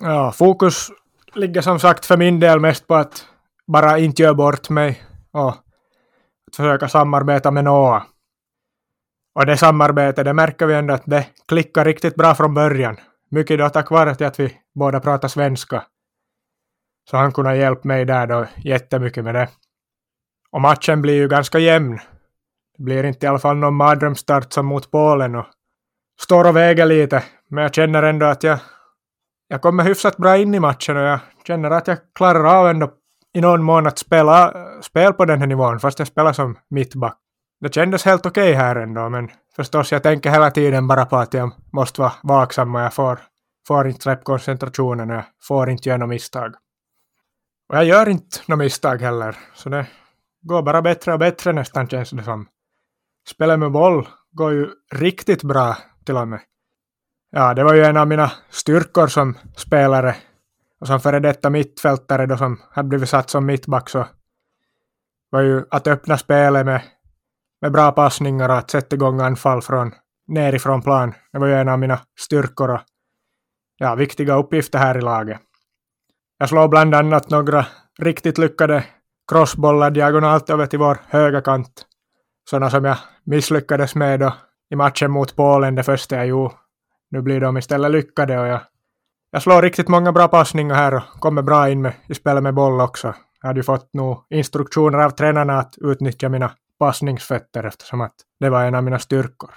Ja, fokus ligger som sagt för min del mest på att bara inte göra bort mig och att försöka samarbeta med Noah. Och det samarbetet, det märker vi ändå att det klickar riktigt bra från början. Mycket då tack vare att vi båda pratar svenska. Så han kunde hjälpa mig där då jättemycket med det. Och matchen blir ju ganska jämn. Det blir inte i alla fall någon mardrömsstart som mot Polen och står och väger lite. Men jag känner ändå att jag, jag kommer hyfsat bra in i matchen och jag känner att jag klarar av ändå i någon mån att spela spel på den här nivån fast jag spelar som mittback. Det kändes helt okej okay här ändå men förstås jag tänker hela tiden bara på att jag måste vara vaksam och jag får, får inte släppa koncentrationen och jag får inte göra några misstag. Och jag gör inte några misstag heller så det går bara bättre och bättre nästan känns det som. Spelet med boll går ju riktigt bra till och med. Ja, det var ju en av mina styrkor som spelare och som före detta mittfältare då som hade blivit satt som mittback så var ju att öppna spelet med, med bra passningar och att sätta igång anfall från nerifrån plan. Det var ju en av mina styrkor och ja, viktiga uppgifter här i laget. Jag slår bland annat några riktigt lyckade crossbollar diagonalt över till vår höga kant. Sådana som jag misslyckades med då i matchen mot Polen det första jag gjorde. Nu blir de istället lyckade och jag, jag slår riktigt många bra passningar här och kommer bra in med, i spelet med boll också. Jag hade ju fått nog instruktioner av tränarna att utnyttja mina passningsfötter eftersom att det var en av mina styrkor.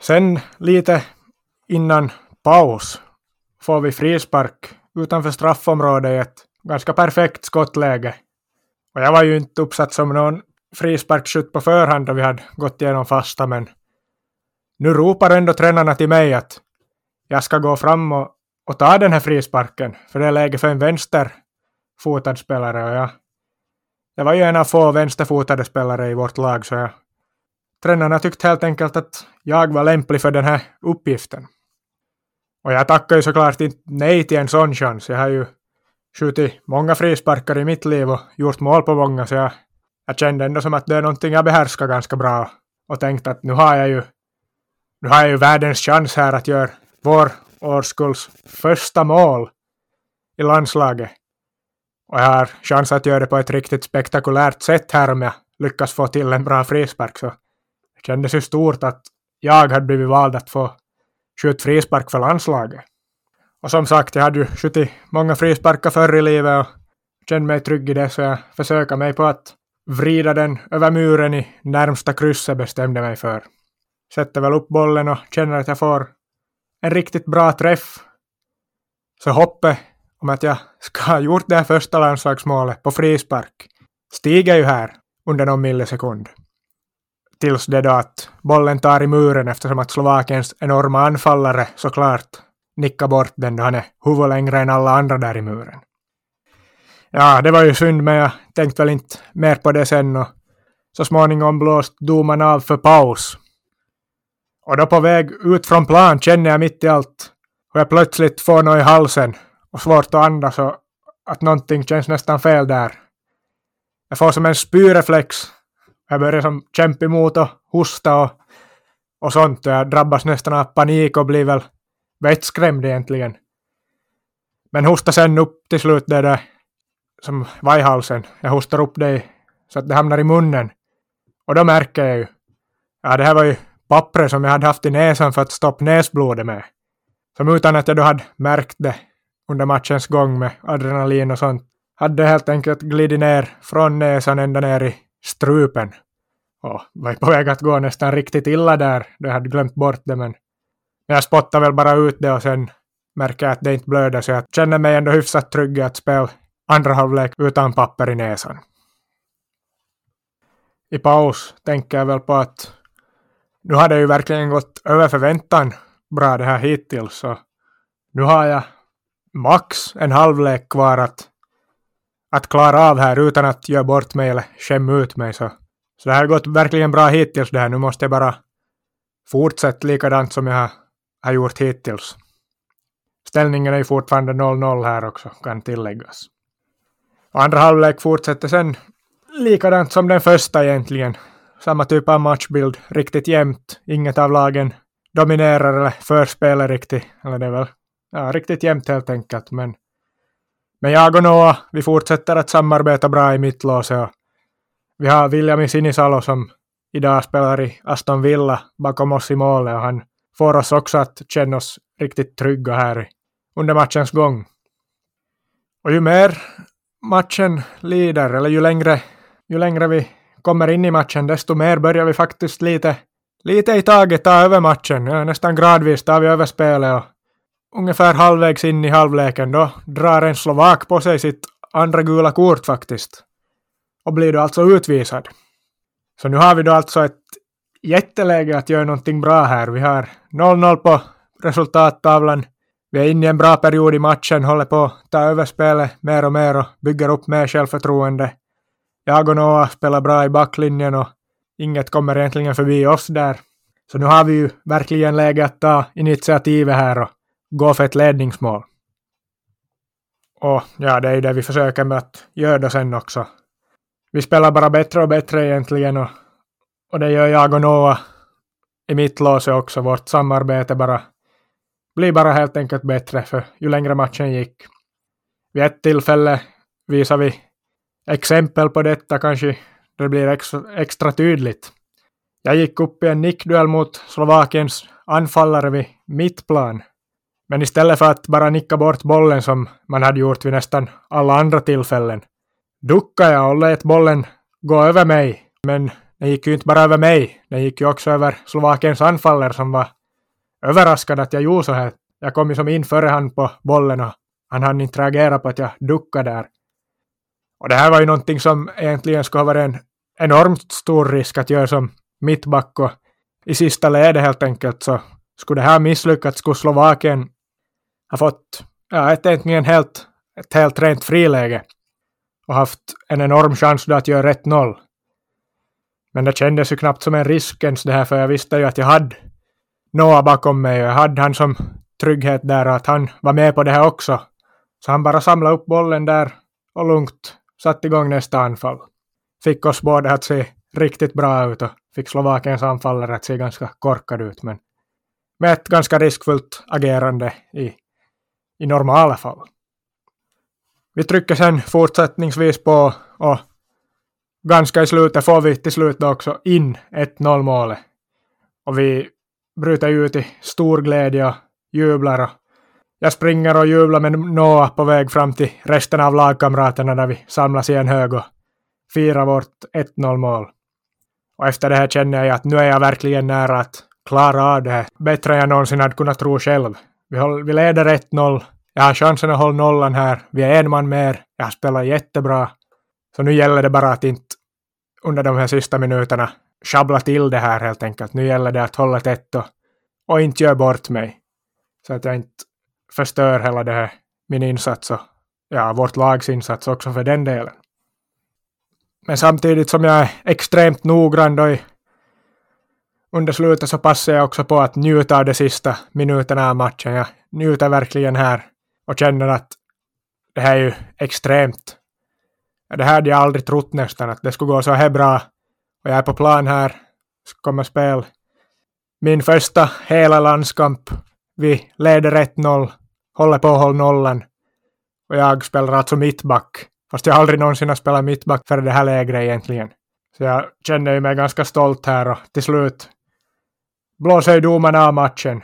Sen lite innan paus får vi frispark utanför straffområdet i ett ganska perfekt skottläge. Och jag var ju inte uppsatt som någon frisparksskytt på förhand då vi hade gått igenom fasta men nu ropar ändå tränarna till mig att jag ska gå fram och, och ta den här frisparken för det är läge för en vänsterfotad spelare och jag, jag var ju en av få vänsterfotade spelare i vårt lag så jag, tränarna tyckte helt enkelt att jag var lämplig för den här uppgiften. Och jag tackar ju såklart inte nej till en sån chans. Jag har ju skjutit många frisparkar i mitt liv och gjort mål på många så jag, jag kände ändå som att det är någonting jag behärskar ganska bra och tänkte att nu har jag ju nu har jag ju världens chans här att göra vår årskulls första mål i landslaget. Och jag har chans att göra det på ett riktigt spektakulärt sätt här om jag lyckas få till en bra frispark. Så det kändes ju stort att jag hade blivit vald att få skjuta frispark för landslaget. Och som sagt, jag hade ju skjutit många frisparkar förr i livet och kände mig trygg i det så jag försöker mig på att vrida den över muren i närmsta krysset bestämde mig för. Sätter väl upp bollen och känner att jag får en riktigt bra träff. Så hoppet om att jag ska ha gjort det här första landslagsmålet på frispark stiger ju här under någon millisekund. Tills det då att bollen tar i muren eftersom att Slovakiens enorma anfallare såklart nickar bort den då han är huvudlängre än alla andra där i muren. Ja, det var ju synd men jag tänkte väl inte mer på det sen och så småningom blåst domaren av för paus. Och då på väg ut från plan känner jag mitt i allt hur jag plötsligt får något i halsen och svårt att andas och att någonting känns nästan fel där. Jag får som en spyreflex. Jag börjar som kämpa emot och hosta och, och sånt. Jag drabbas nästan av panik och blir väl vettskrämd egentligen. Men hosta sen upp till slut det där som vajhalsen. Jag hostar upp det så att det hamnar i munnen. Och då märker jag ju, ja det här var ju pappret som jag hade haft i näsan för att stoppa näsblodet med. Som utan att jag då hade märkt det under matchens gång med adrenalin och sånt, hade helt enkelt glidit ner från näsan ända ner i strupen. Och var på väg att gå nästan riktigt illa där, då jag hade glömt bort det men jag spottade väl bara ut det och sen märker jag att det inte blöder så jag känner mig ändå hyfsat trygg i att spela andra halvlek utan papper i näsan. I paus tänker jag väl på att nu har det ju verkligen gått över förväntan bra det här hittills så nu har jag max en halvlek kvar att, att klara av här utan att göra bort mig eller skämma ut mig så, så det här har gått verkligen bra hittills det här. Nu måste jag bara fortsätta likadant som jag har, har gjort hittills. Ställningen är ju fortfarande 0-0 här också, kan tilläggas. Och andra halvlek fortsätter sen likadant som den första egentligen. Samma typ av matchbild, riktigt jämnt. Inget av lagen dominerar eller förspelar riktigt. Eller det är väl ja, riktigt jämnt helt enkelt. Men, men jag och Noah, vi fortsätter att samarbeta bra i mittlåset. Vi har William Sinisalo som idag spelar i Aston Villa bakom oss i målet och han får oss också att känna oss riktigt trygga här under matchens gång. Och ju mer matchen lider, eller ju längre, ju längre vi kommer in i matchen, desto mer börjar vi faktiskt lite, lite i taget ta över matchen. Ja, nästan gradvis tar vi över spelet och ungefär halvvägs in i halvleken då drar en slovak på sig sitt andra gula kort faktiskt. Och blir då alltså utvisad. Så nu har vi då alltså ett jätteläge att göra någonting bra här. Vi har 0-0 på resultattavlan. Vi är inne i en bra period i matchen, håller på att ta över spelet mer och mer och bygger upp mer självförtroende. Jag och Noah spelar bra i backlinjen och inget kommer egentligen förbi oss där. Så nu har vi ju verkligen läge att ta initiativet här och gå för ett ledningsmål. Och ja, det är ju det vi försöker med att göra det sen också. Vi spelar bara bättre och bättre egentligen och, och det gör jag och Noah i mitt låse också. Vårt samarbete bara blir bara helt enkelt bättre för ju längre matchen gick. Vid ett tillfälle visar vi exempel på detta kanske det blir extra, extra tydligt. Jag gick upp i en nickduell mot Slovakiens anfallare vid mittplan. Men istället för att bara nicka bort bollen som man hade gjort vid nästan alla andra tillfällen, duckade jag och lät bollen gå över mig. Men den gick ju inte bara över mig, den gick ju också över Slovakiens anfallare som var överraskad att jag gjorde så här. Jag kom ju som in före han på bollen och han hann inte reagera på att jag duckade där. Och det här var ju någonting som egentligen skulle ha varit en enormt stor risk att göra som mittback och i sista ledet helt enkelt så skulle det här misslyckats skulle Slovakien har fått ja, ett egentligen helt, ett helt rent friläge och haft en enorm chans då att göra 1-0. Men det kändes ju knappt som en risk ens det här för jag visste ju att jag hade Noah bakom mig och jag hade han som trygghet där och att han var med på det här också. Så han bara samlade upp bollen där och lugnt satte igång nästa anfall. Fick oss båda att se riktigt bra ut och fick Slovakiens anfallare att se ganska korkad ut men med ett ganska riskfullt agerande i, i normala fall. Vi trycker sen fortsättningsvis på och ganska i slutet får vi till slut också in 1-0 målet. Och vi bryter ut i stor glädje och jublar. Och jag springer och jublar med Noah på väg fram till resten av lagkamraterna när vi samlas i en hög och firar vårt 1-0 mål. Och efter det här känner jag att nu är jag verkligen nära att klara av det här bättre än jag någonsin hade kunnat tro själv. Vi, håll, vi leder 1-0. Jag har chansen att hålla nollan här. Vi är en man mer. Jag har spelat jättebra. Så nu gäller det bara att inte under de här sista minuterna sjabbla till det här helt enkelt. Nu gäller det att hålla tätt och, och inte göra bort mig. Så att jag inte förstör hela det här, min insats och ja, vårt lags insats också för den delen. Men samtidigt som jag är extremt noggrann då i, under slutet så passar jag också på att njuta av de sista minuterna av matchen. Jag njuter verkligen här och känner att det här är ju extremt. Det här hade jag aldrig trott nästan, att det skulle gå så här bra. Och jag är på plan här, kommer spel. min första hela landskamp. Vi leder 1-0, håller på att hålla nollan. Och jag spelar alltså mittback Fast jag aldrig någonsin har spelat mittback för det här lägret egentligen. Så jag känner ju mig ganska stolt här och till slut blåser ju domarna av matchen.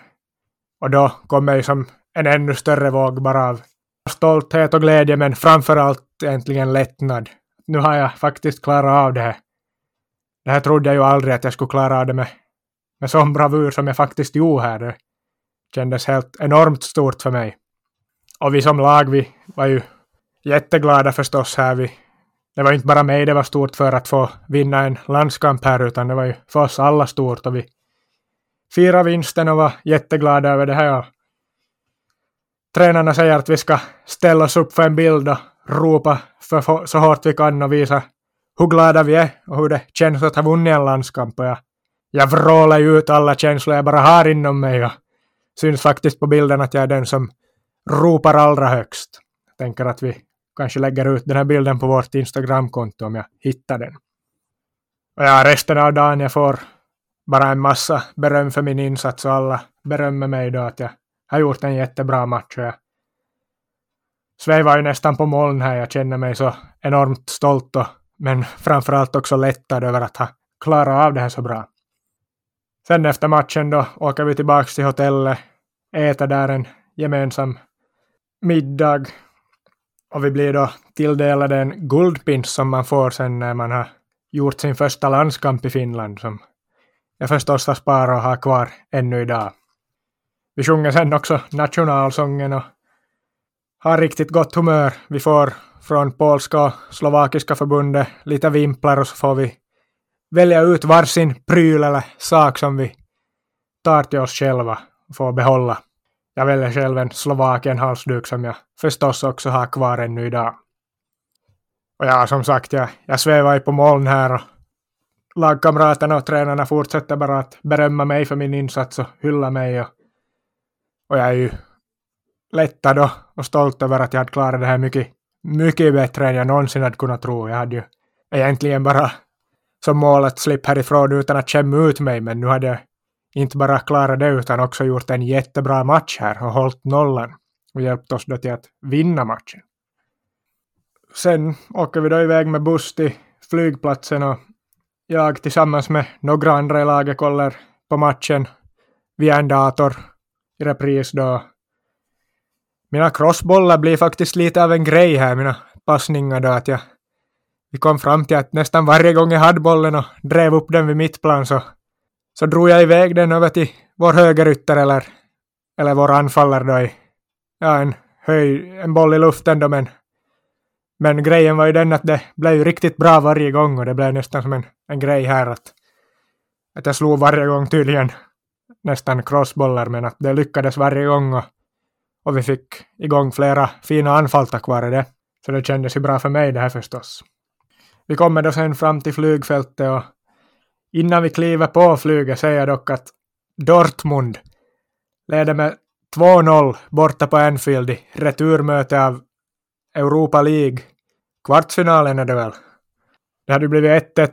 Och då kommer ju som en ännu större våg bara av stolthet och glädje men framförallt egentligen lättnad. Nu har jag faktiskt klarat av det här. Det här trodde jag ju aldrig att jag skulle klara av det med, med sån bravur som jag faktiskt gjorde här. Det kändes helt enormt stort för mig. Och vi som lag, vi var ju jätteglada förstås här. Vi, det var inte bara mig det var stort för att få vinna en landskamp här, utan det var ju för oss alla stort. Och vi firade vinsten och var jätteglada över det här. Och tränarna säger att vi ska ställa oss upp för en bild och ropa för så hårt vi kan och visa hur glada vi är och hur det känns att ha vunnit en landskamp. Och jag, jag vrålar ju ut alla känslor jag bara har inom mig och syns faktiskt på bilden att jag är den som ropar allra högst. Jag tänker att vi kanske lägger ut den här bilden på vårt Instagramkonto om jag hittar den. Och ja, resten av dagen jag får bara en massa beröm för min insats och alla berömmer mig då att jag har gjort en jättebra match. Och jag svävar ju nästan på moln här. Jag känner mig så enormt stolt och men framförallt också lättad över att ha klarat av det här så bra. Sen efter matchen då åker vi tillbaka till hotellet, äter där en gemensam middag och vi blir då tilldelade en guldpins som man får sen när man har gjort sin första landskamp i Finland som jag förstås har spara och har kvar ännu idag. Vi sjunger sen också nationalsången och har riktigt gott humör. Vi får från polska och slovakiska förbundet lite vimplar och så får vi välja ut varsin pryl eller sak som vi tar till oss själva och får behålla. Jag väljer själv en Slovakien halsduk som jag förstås också har kvar ännu idag. Och ja, som sagt, jag, jag svävar ju på moln här och lagkamraterna och tränarna fortsätter bara att berömma mig för min insats och hylla mig. Och, och jag är ju lättad och, stolt över att jag hade klarat det här mycket, mycket bättre än jag någonsin hade kunnat tro. Jag hade ju egentligen bara som mål att slippa härifrån utan att skämma ut mig, men nu hade jag inte bara klarat det utan också gjort en jättebra match här och hållit nollan och hjälpt oss då till att vinna matchen. Sen åker vi då iväg med buss till flygplatsen och jag tillsammans med några andra i laget kollar på matchen via en dator i repris då. Mina crossbollar blir faktiskt lite av en grej här, mina passningar då, att jag vi kom fram till att nästan varje gång jag hade bollen och drev upp den vid mittplan så, så drog jag iväg den över till vår högerytter eller, eller vår anfallare då i, ja, en, höj, en boll i luften då men men grejen var ju den att det blev ju riktigt bra varje gång och det blev nästan som en, en grej här att, att jag slog varje gång tydligen nästan crossbollar men att det lyckades varje gång och, och vi fick igång flera fina anfall tack vare det. Så det kändes ju bra för mig det här förstås. Vi kommer då sen fram till flygfältet och innan vi kliver på flyget säger jag dock att Dortmund leder med 2-0 borta på Anfield i returmöte av Europa League. Kvartsfinalen är det väl. Det hade blivit 1-1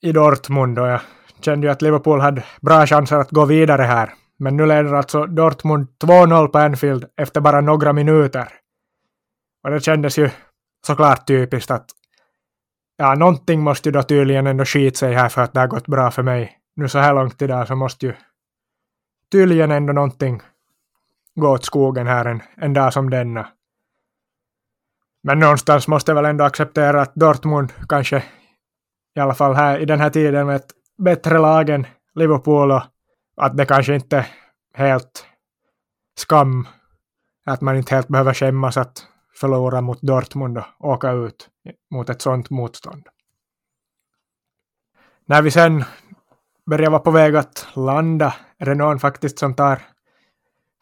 i Dortmund och jag kände ju att Liverpool hade bra chanser att gå vidare här. Men nu leder alltså Dortmund 2-0 på Anfield efter bara några minuter. Och det kändes ju såklart typiskt att ja, någonting måste ju då tydligen ändå skita sig här för att det har gått bra för mig. Nu så här långt idag så måste ju tydligen ändå någonting gå åt skogen här en, en dag som denna. Men någonstans måste jag väl ändå acceptera att Dortmund kanske i alla fall här i den här tiden med ett bättre lag än Liverpool och att det kanske inte är helt skam att man inte helt behöver skämmas att förlora mot Dortmund och åka ut mot ett sånt motstånd. När vi sen börjar vara på väg att landa är det någon faktiskt som tar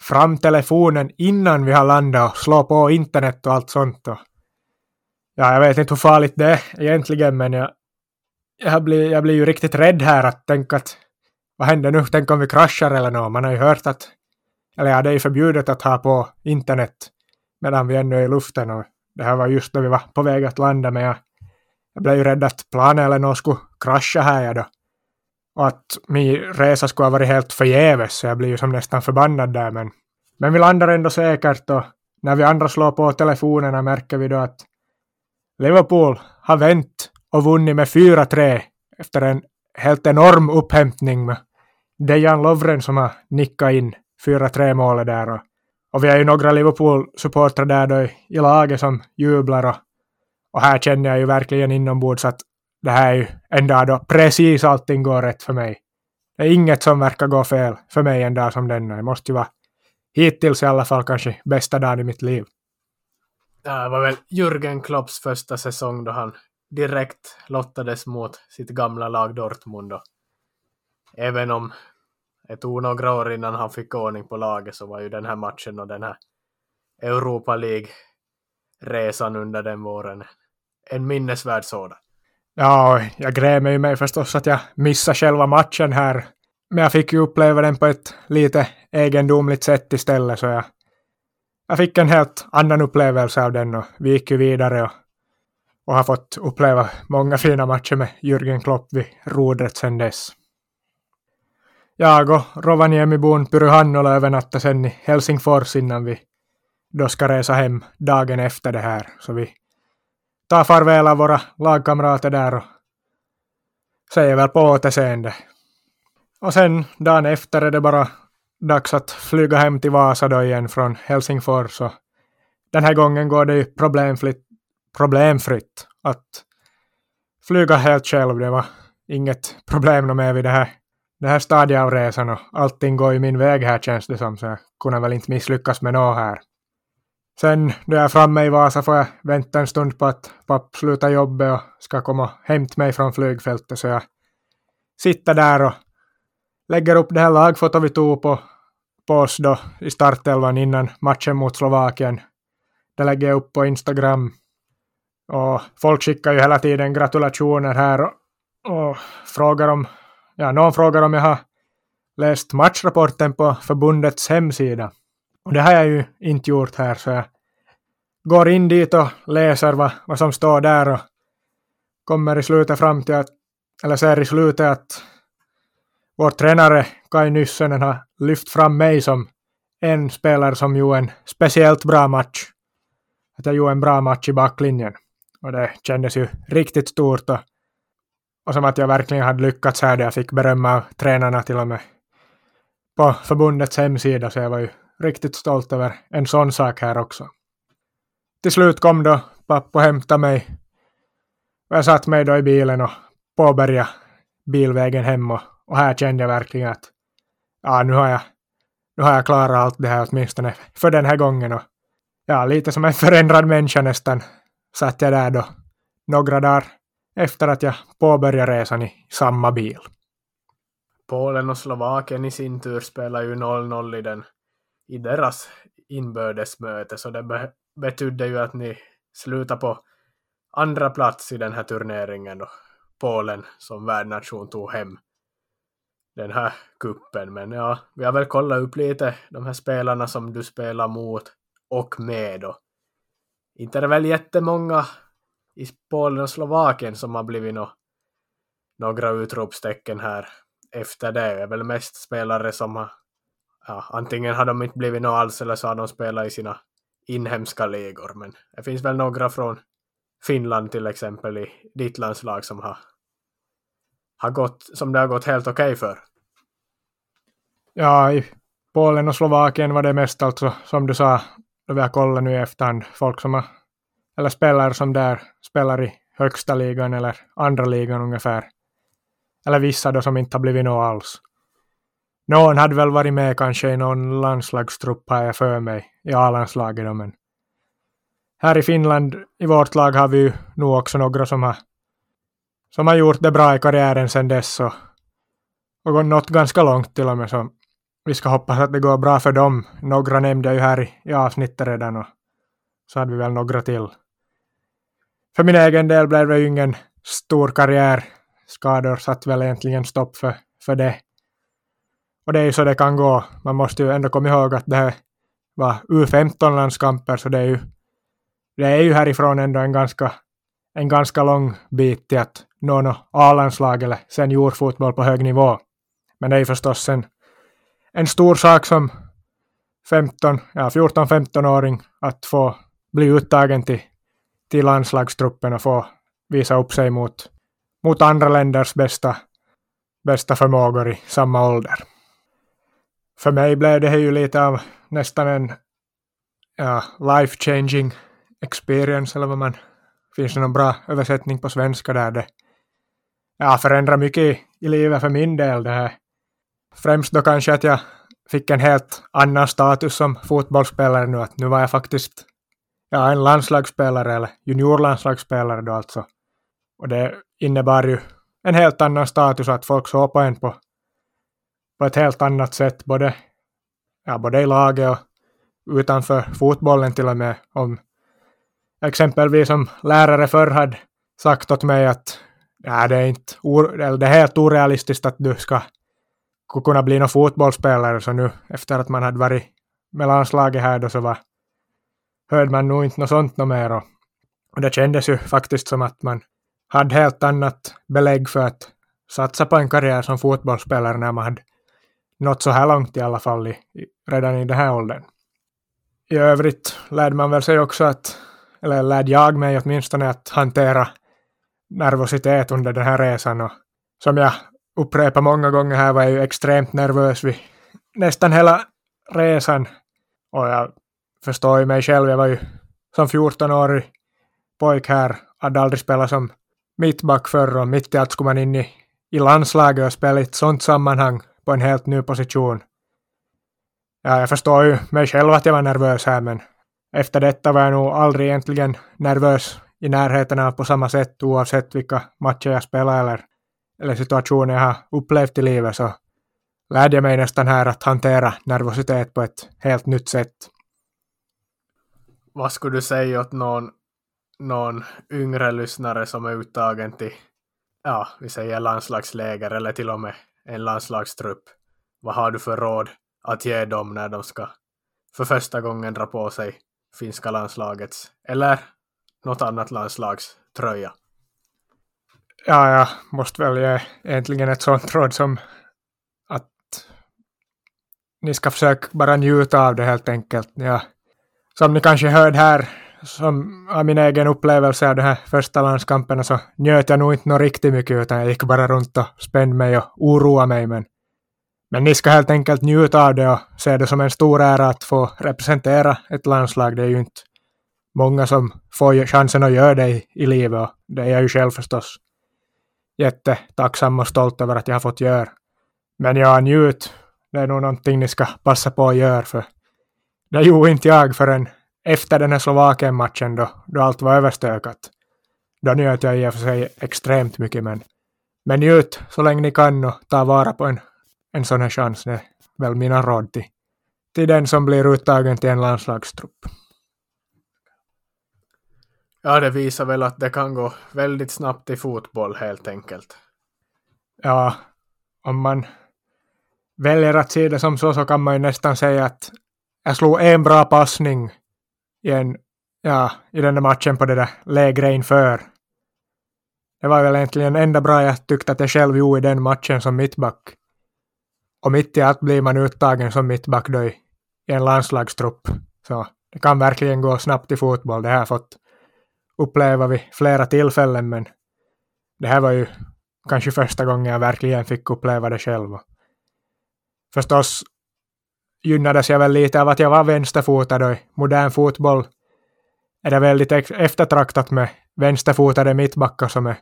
fram telefonen innan vi har landat och slår på internet och allt sånt. Och ja, jag vet inte hur farligt det är egentligen, men jag, jag, blir, jag blir ju riktigt rädd här att tänka att vad händer nu? Tänk om vi kraschar eller något. Man har ju hört att, eller ja, det är ju förbjudet att ha på internet medan vi ännu är i luften och det här var just när vi var på väg att landa men jag, jag blev ju rädd att planet eller något skulle krascha här då. Och att min resa skulle ha varit helt förgäves så jag blir ju som nästan förbannad där men, men vi landar ändå säkert och när vi andra slår på telefonerna märker vi då att Liverpool har vänt och vunnit med 4-3 efter en helt enorm upphämtning med Dejan Lovren som har nickat in 4-3 målet där. Och, och vi är ju några Liverpool-supportrar där då i, i laget som jublar och, och här känner jag ju verkligen inombords att det här är ju en dag då precis allting går rätt för mig. Det är inget som verkar gå fel för mig en dag som denna. Det måste ju vara hittills i alla fall kanske bästa dagen i mitt liv. Det var väl Jürgen Klopps första säsong då han direkt lottades mot sitt gamla lag Dortmund. Och även om det tog några år innan han fick ordning på laget så var ju den här matchen och den här Europa League-resan under den våren en minnesvärd sådan. Ja, jag grämer ju mig förstås att jag missade själva matchen här. Men jag fick ju uppleva den på ett lite egendomligt sätt istället, så jag, jag fick en helt annan upplevelse av den och vi gick ju vidare och, och har fått uppleva många fina matcher med Jürgen Klopp vid rodret sedan dess. Jag och Rovaniemibon Pyry Hannola övernattade sen i Helsingfors innan vi då ska resa hem dagen efter det här, så vi tar farväl av våra lagkamrater där och säger väl på återseende. Och sen dagen efter är det bara dags att flyga hem till Vasa då igen från Helsingfors. Och den här gången går det ju problemfritt, problemfritt att flyga helt själv. Det var inget problem med vid det här, det här stadiet av resan och allting går ju min väg här känns det som så jag kunde väl inte misslyckas med något här. Sen då jag är framme i Vasa får jag vänta en stund på att papp slutar jobbet och ska komma och hämta mig från flygfältet så jag sitter där och lägger upp det här lagfotot vi tog på, på oss då i startelvan innan matchen mot Slovakien. Det lägger jag upp på Instagram. Och folk skickar ju hela tiden gratulationer här och, och frågar om, ja någon frågar om jag har läst matchrapporten på förbundets hemsida. Och det har jag ju inte gjort här så jag går in dit och läser vad, vad som står där och kommer i slutet fram till att, eller ser i slutet att vår tränare Kai Nyssönen har lyft fram mig som en spelare som gjorde en speciellt bra match. Att jag gjorde en bra match i backlinjen. Och det kändes ju riktigt stort och, och som att jag verkligen hade lyckats här. Där jag fick berömma av tränarna till och med på förbundets hemsida, så jag var ju riktigt stolt över en sån sak här också. Till slut kom då pappa och hämtade mig. Och jag satt mig då i bilen och påbörjade bilvägen hem och, och här kände jag verkligen att ja, nu har jag, nu har jag klarat allt det här åtminstone för den här gången. Och, ja, lite som en förändrad människa nästan satt jag där då några dagar efter att jag påbörjade resan i samma bil. Polen och Slovakien i sin tur spelar ju 0-0 i, den, i deras inbördesmöte, så det be betydde ju att ni slutar på andra plats i den här turneringen och Polen som värdnation tog hem den här kuppen. Men ja, vi har väl kollat upp lite de här spelarna som du spelar mot och med. Och inte är det väl jättemånga i Polen och Slovakien som har blivit no, några utropstecken här efter det. Det är väl mest spelare som har ja, antingen har de inte blivit något alls eller så har de spelat i sina inhemska ligor. Men det finns väl några från Finland till exempel i ditt landslag som har, har gått, som det har gått helt okej okay för. Ja, i Polen och Slovakien var det mest alltså, som du sa, då vi har kollat nu i efterhand, folk som har, eller spelare som där spelar i högsta ligan eller andra ligan ungefär. Eller vissa då som inte har blivit något alls. Någon hade väl varit med kanske i någon landslagstrupp har jag för mig, i A-landslaget då, men här i Finland, i vårt lag, har vi ju nog också några som har, som har gjort det bra i karriären sedan dess och, och nått ganska långt till och med. Så vi ska hoppas att det går bra för dem. Några nämnde jag ju här i, i avsnittet redan och så hade vi väl några till. För min egen del blev det ju ingen stor karriär. Skador satt väl egentligen stopp för, för det. Och det är ju så det kan gå. Man måste ju ändå komma ihåg att det här var U15-landskamper, så det är ju, det är ju härifrån ändå en ganska, en ganska lång bit till att någon något A-landslag eller seniorfotboll på hög nivå. Men det är förstås en, en stor sak som 15, ja, 14-15-åring att få bli uttagen till, till landslagstruppen och få visa upp sig mot, mot andra länders bästa, bästa förmågor i samma ålder. För mig blev det ju lite av nästan en ja, life changing experience eller vad man finns det någon bra översättning på svenska där det ja, förändrat mycket i, i livet för min del det här. Främst då kanske att jag fick en helt annan status som fotbollsspelare nu, att nu var jag faktiskt ja, en landslagsspelare eller juniorlandslagsspelare då alltså. Och det innebar ju en helt annan status att folk såg på en på, på ett helt annat sätt, både, ja, både i laget och utanför fotbollen till och med. Om exempelvis som lärare förr hade sagt åt mig att Nej, det, är inte eller det är helt orealistiskt att du ska kunna bli någon fotbollsspelare, så nu efter att man hade varit med landslaget här då så var, hörde man nog inte något sånt något mer. Och, och det kändes ju faktiskt som att man hade helt annat belägg för att satsa på en karriär som fotbollsspelare när man hade nått så här långt i alla fall i, redan i den här åldern. I övrigt lärde man väl sig också att, eller lärde jag mig åtminstone att hantera nervositet under den här resan och som jag upprepar många gånger här var jag ju extremt nervös vid nästan hela resan och jag förstår ju mig själv, jag var ju som 14-årig pojk här, hade aldrig spelat som mittback förr och mitt i allt skulle man in i, i landslaget och spela i ett sånt sammanhang på en helt ny position. Ja, jag förstår ju mig själv att jag var nervös här, men efter detta var jag nog aldrig egentligen nervös i närheten av på samma sätt oavsett vilka matcher jag spelar eller, eller situationer jag har upplevt i livet så lärde jag mig nästan här att hantera nervositet på ett helt nytt sätt. Vad skulle du säga åt någon, någon yngre lyssnare som är uttagen till, ja, vi säger landslagsläger eller till och med en landslagstrupp? Vad har du för råd att ge dem när de ska för första gången dra på sig finska landslagets eller något annat landslags tröja? Ja, jag måste väl ge egentligen ett sånt råd som att ni ska försöka bara njuta av det helt enkelt. Ja, som ni kanske hörde här, som av min egen upplevelse av de här första landskamperna så njöt jag nog inte något riktigt mycket utan jag gick bara runt och spände mig och oroade mig men men ni ska helt enkelt njuta av det och se det som en stor ära att få representera ett landslag. Det är ju inte många som får chansen att göra det i, i livet och det är jag ju själv förstås jättetacksam och stolt över att jag har fått göra. Men ja, njut. Det är nog någonting ni ska passa på att göra för det gjorde inte jag förrän efter den här Slovakien-matchen då, då allt var överstökat. Då njöt jag i och för sig extremt mycket men, men njut så länge ni kan och ta vara på en en sån här chans. Det är väl mina råd till, till den som blir uttagen till en landslagstrupp. Ja, det visar väl att det kan gå väldigt snabbt i fotboll helt enkelt. Ja, om man väljer att se det som så så kan man ju nästan säga att jag slog en bra passning i, en, ja, i den där matchen på det där lägre inför. Det var väl egentligen enda bra jag tyckte att jag själv gjorde i den matchen som mittback. Och mitt i allt blir man uttagen som mittback då i en landslagstrupp. Så det kan verkligen gå snabbt i fotboll. Det har jag fått uppleva vid flera tillfällen, men det här var ju kanske första gången jag verkligen fick uppleva det själv. Förstås gynnades jag väl lite av att jag var vänsterfotad och i modern fotboll är det väldigt eftertraktat med vänsterfotade mittbackar som är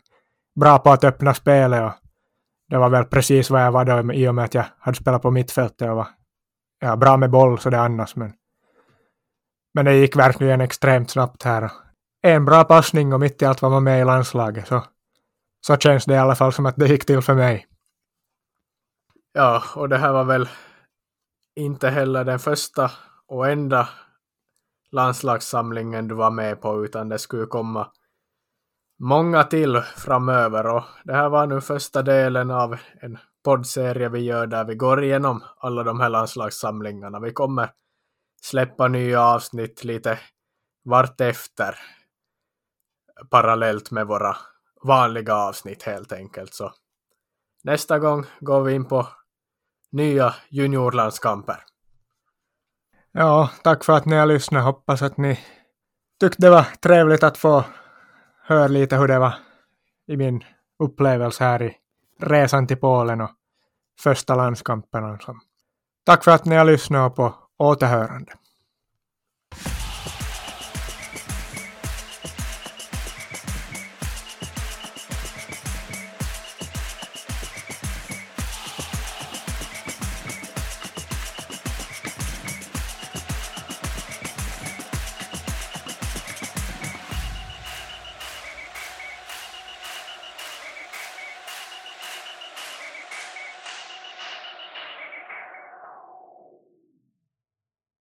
bra på att öppna spelet och det var väl precis vad jag var då i och med att jag hade spelat på mittfältet och var ja, bra med boll så det annars. Men, men det gick verkligen extremt snabbt här. En bra passning och mitt i allt var man med i landslaget. Så, så känns det i alla fall som att det gick till för mig. Ja, och det här var väl inte heller den första och enda landslagssamlingen du var med på utan det skulle komma många till framöver och det här var nu första delen av en poddserie vi gör där vi går igenom alla de här landslagssamlingarna. Vi kommer släppa nya avsnitt lite vartefter parallellt med våra vanliga avsnitt helt enkelt. Så nästa gång går vi in på nya juniorlandskamper. Ja, tack för att ni har lyssnat. Hoppas att ni tyckte det var trevligt att få höra lite hur det var i min upplevelse här i resan till Polen och första landskampen. Tack för att ni har lyssnat på återhörande.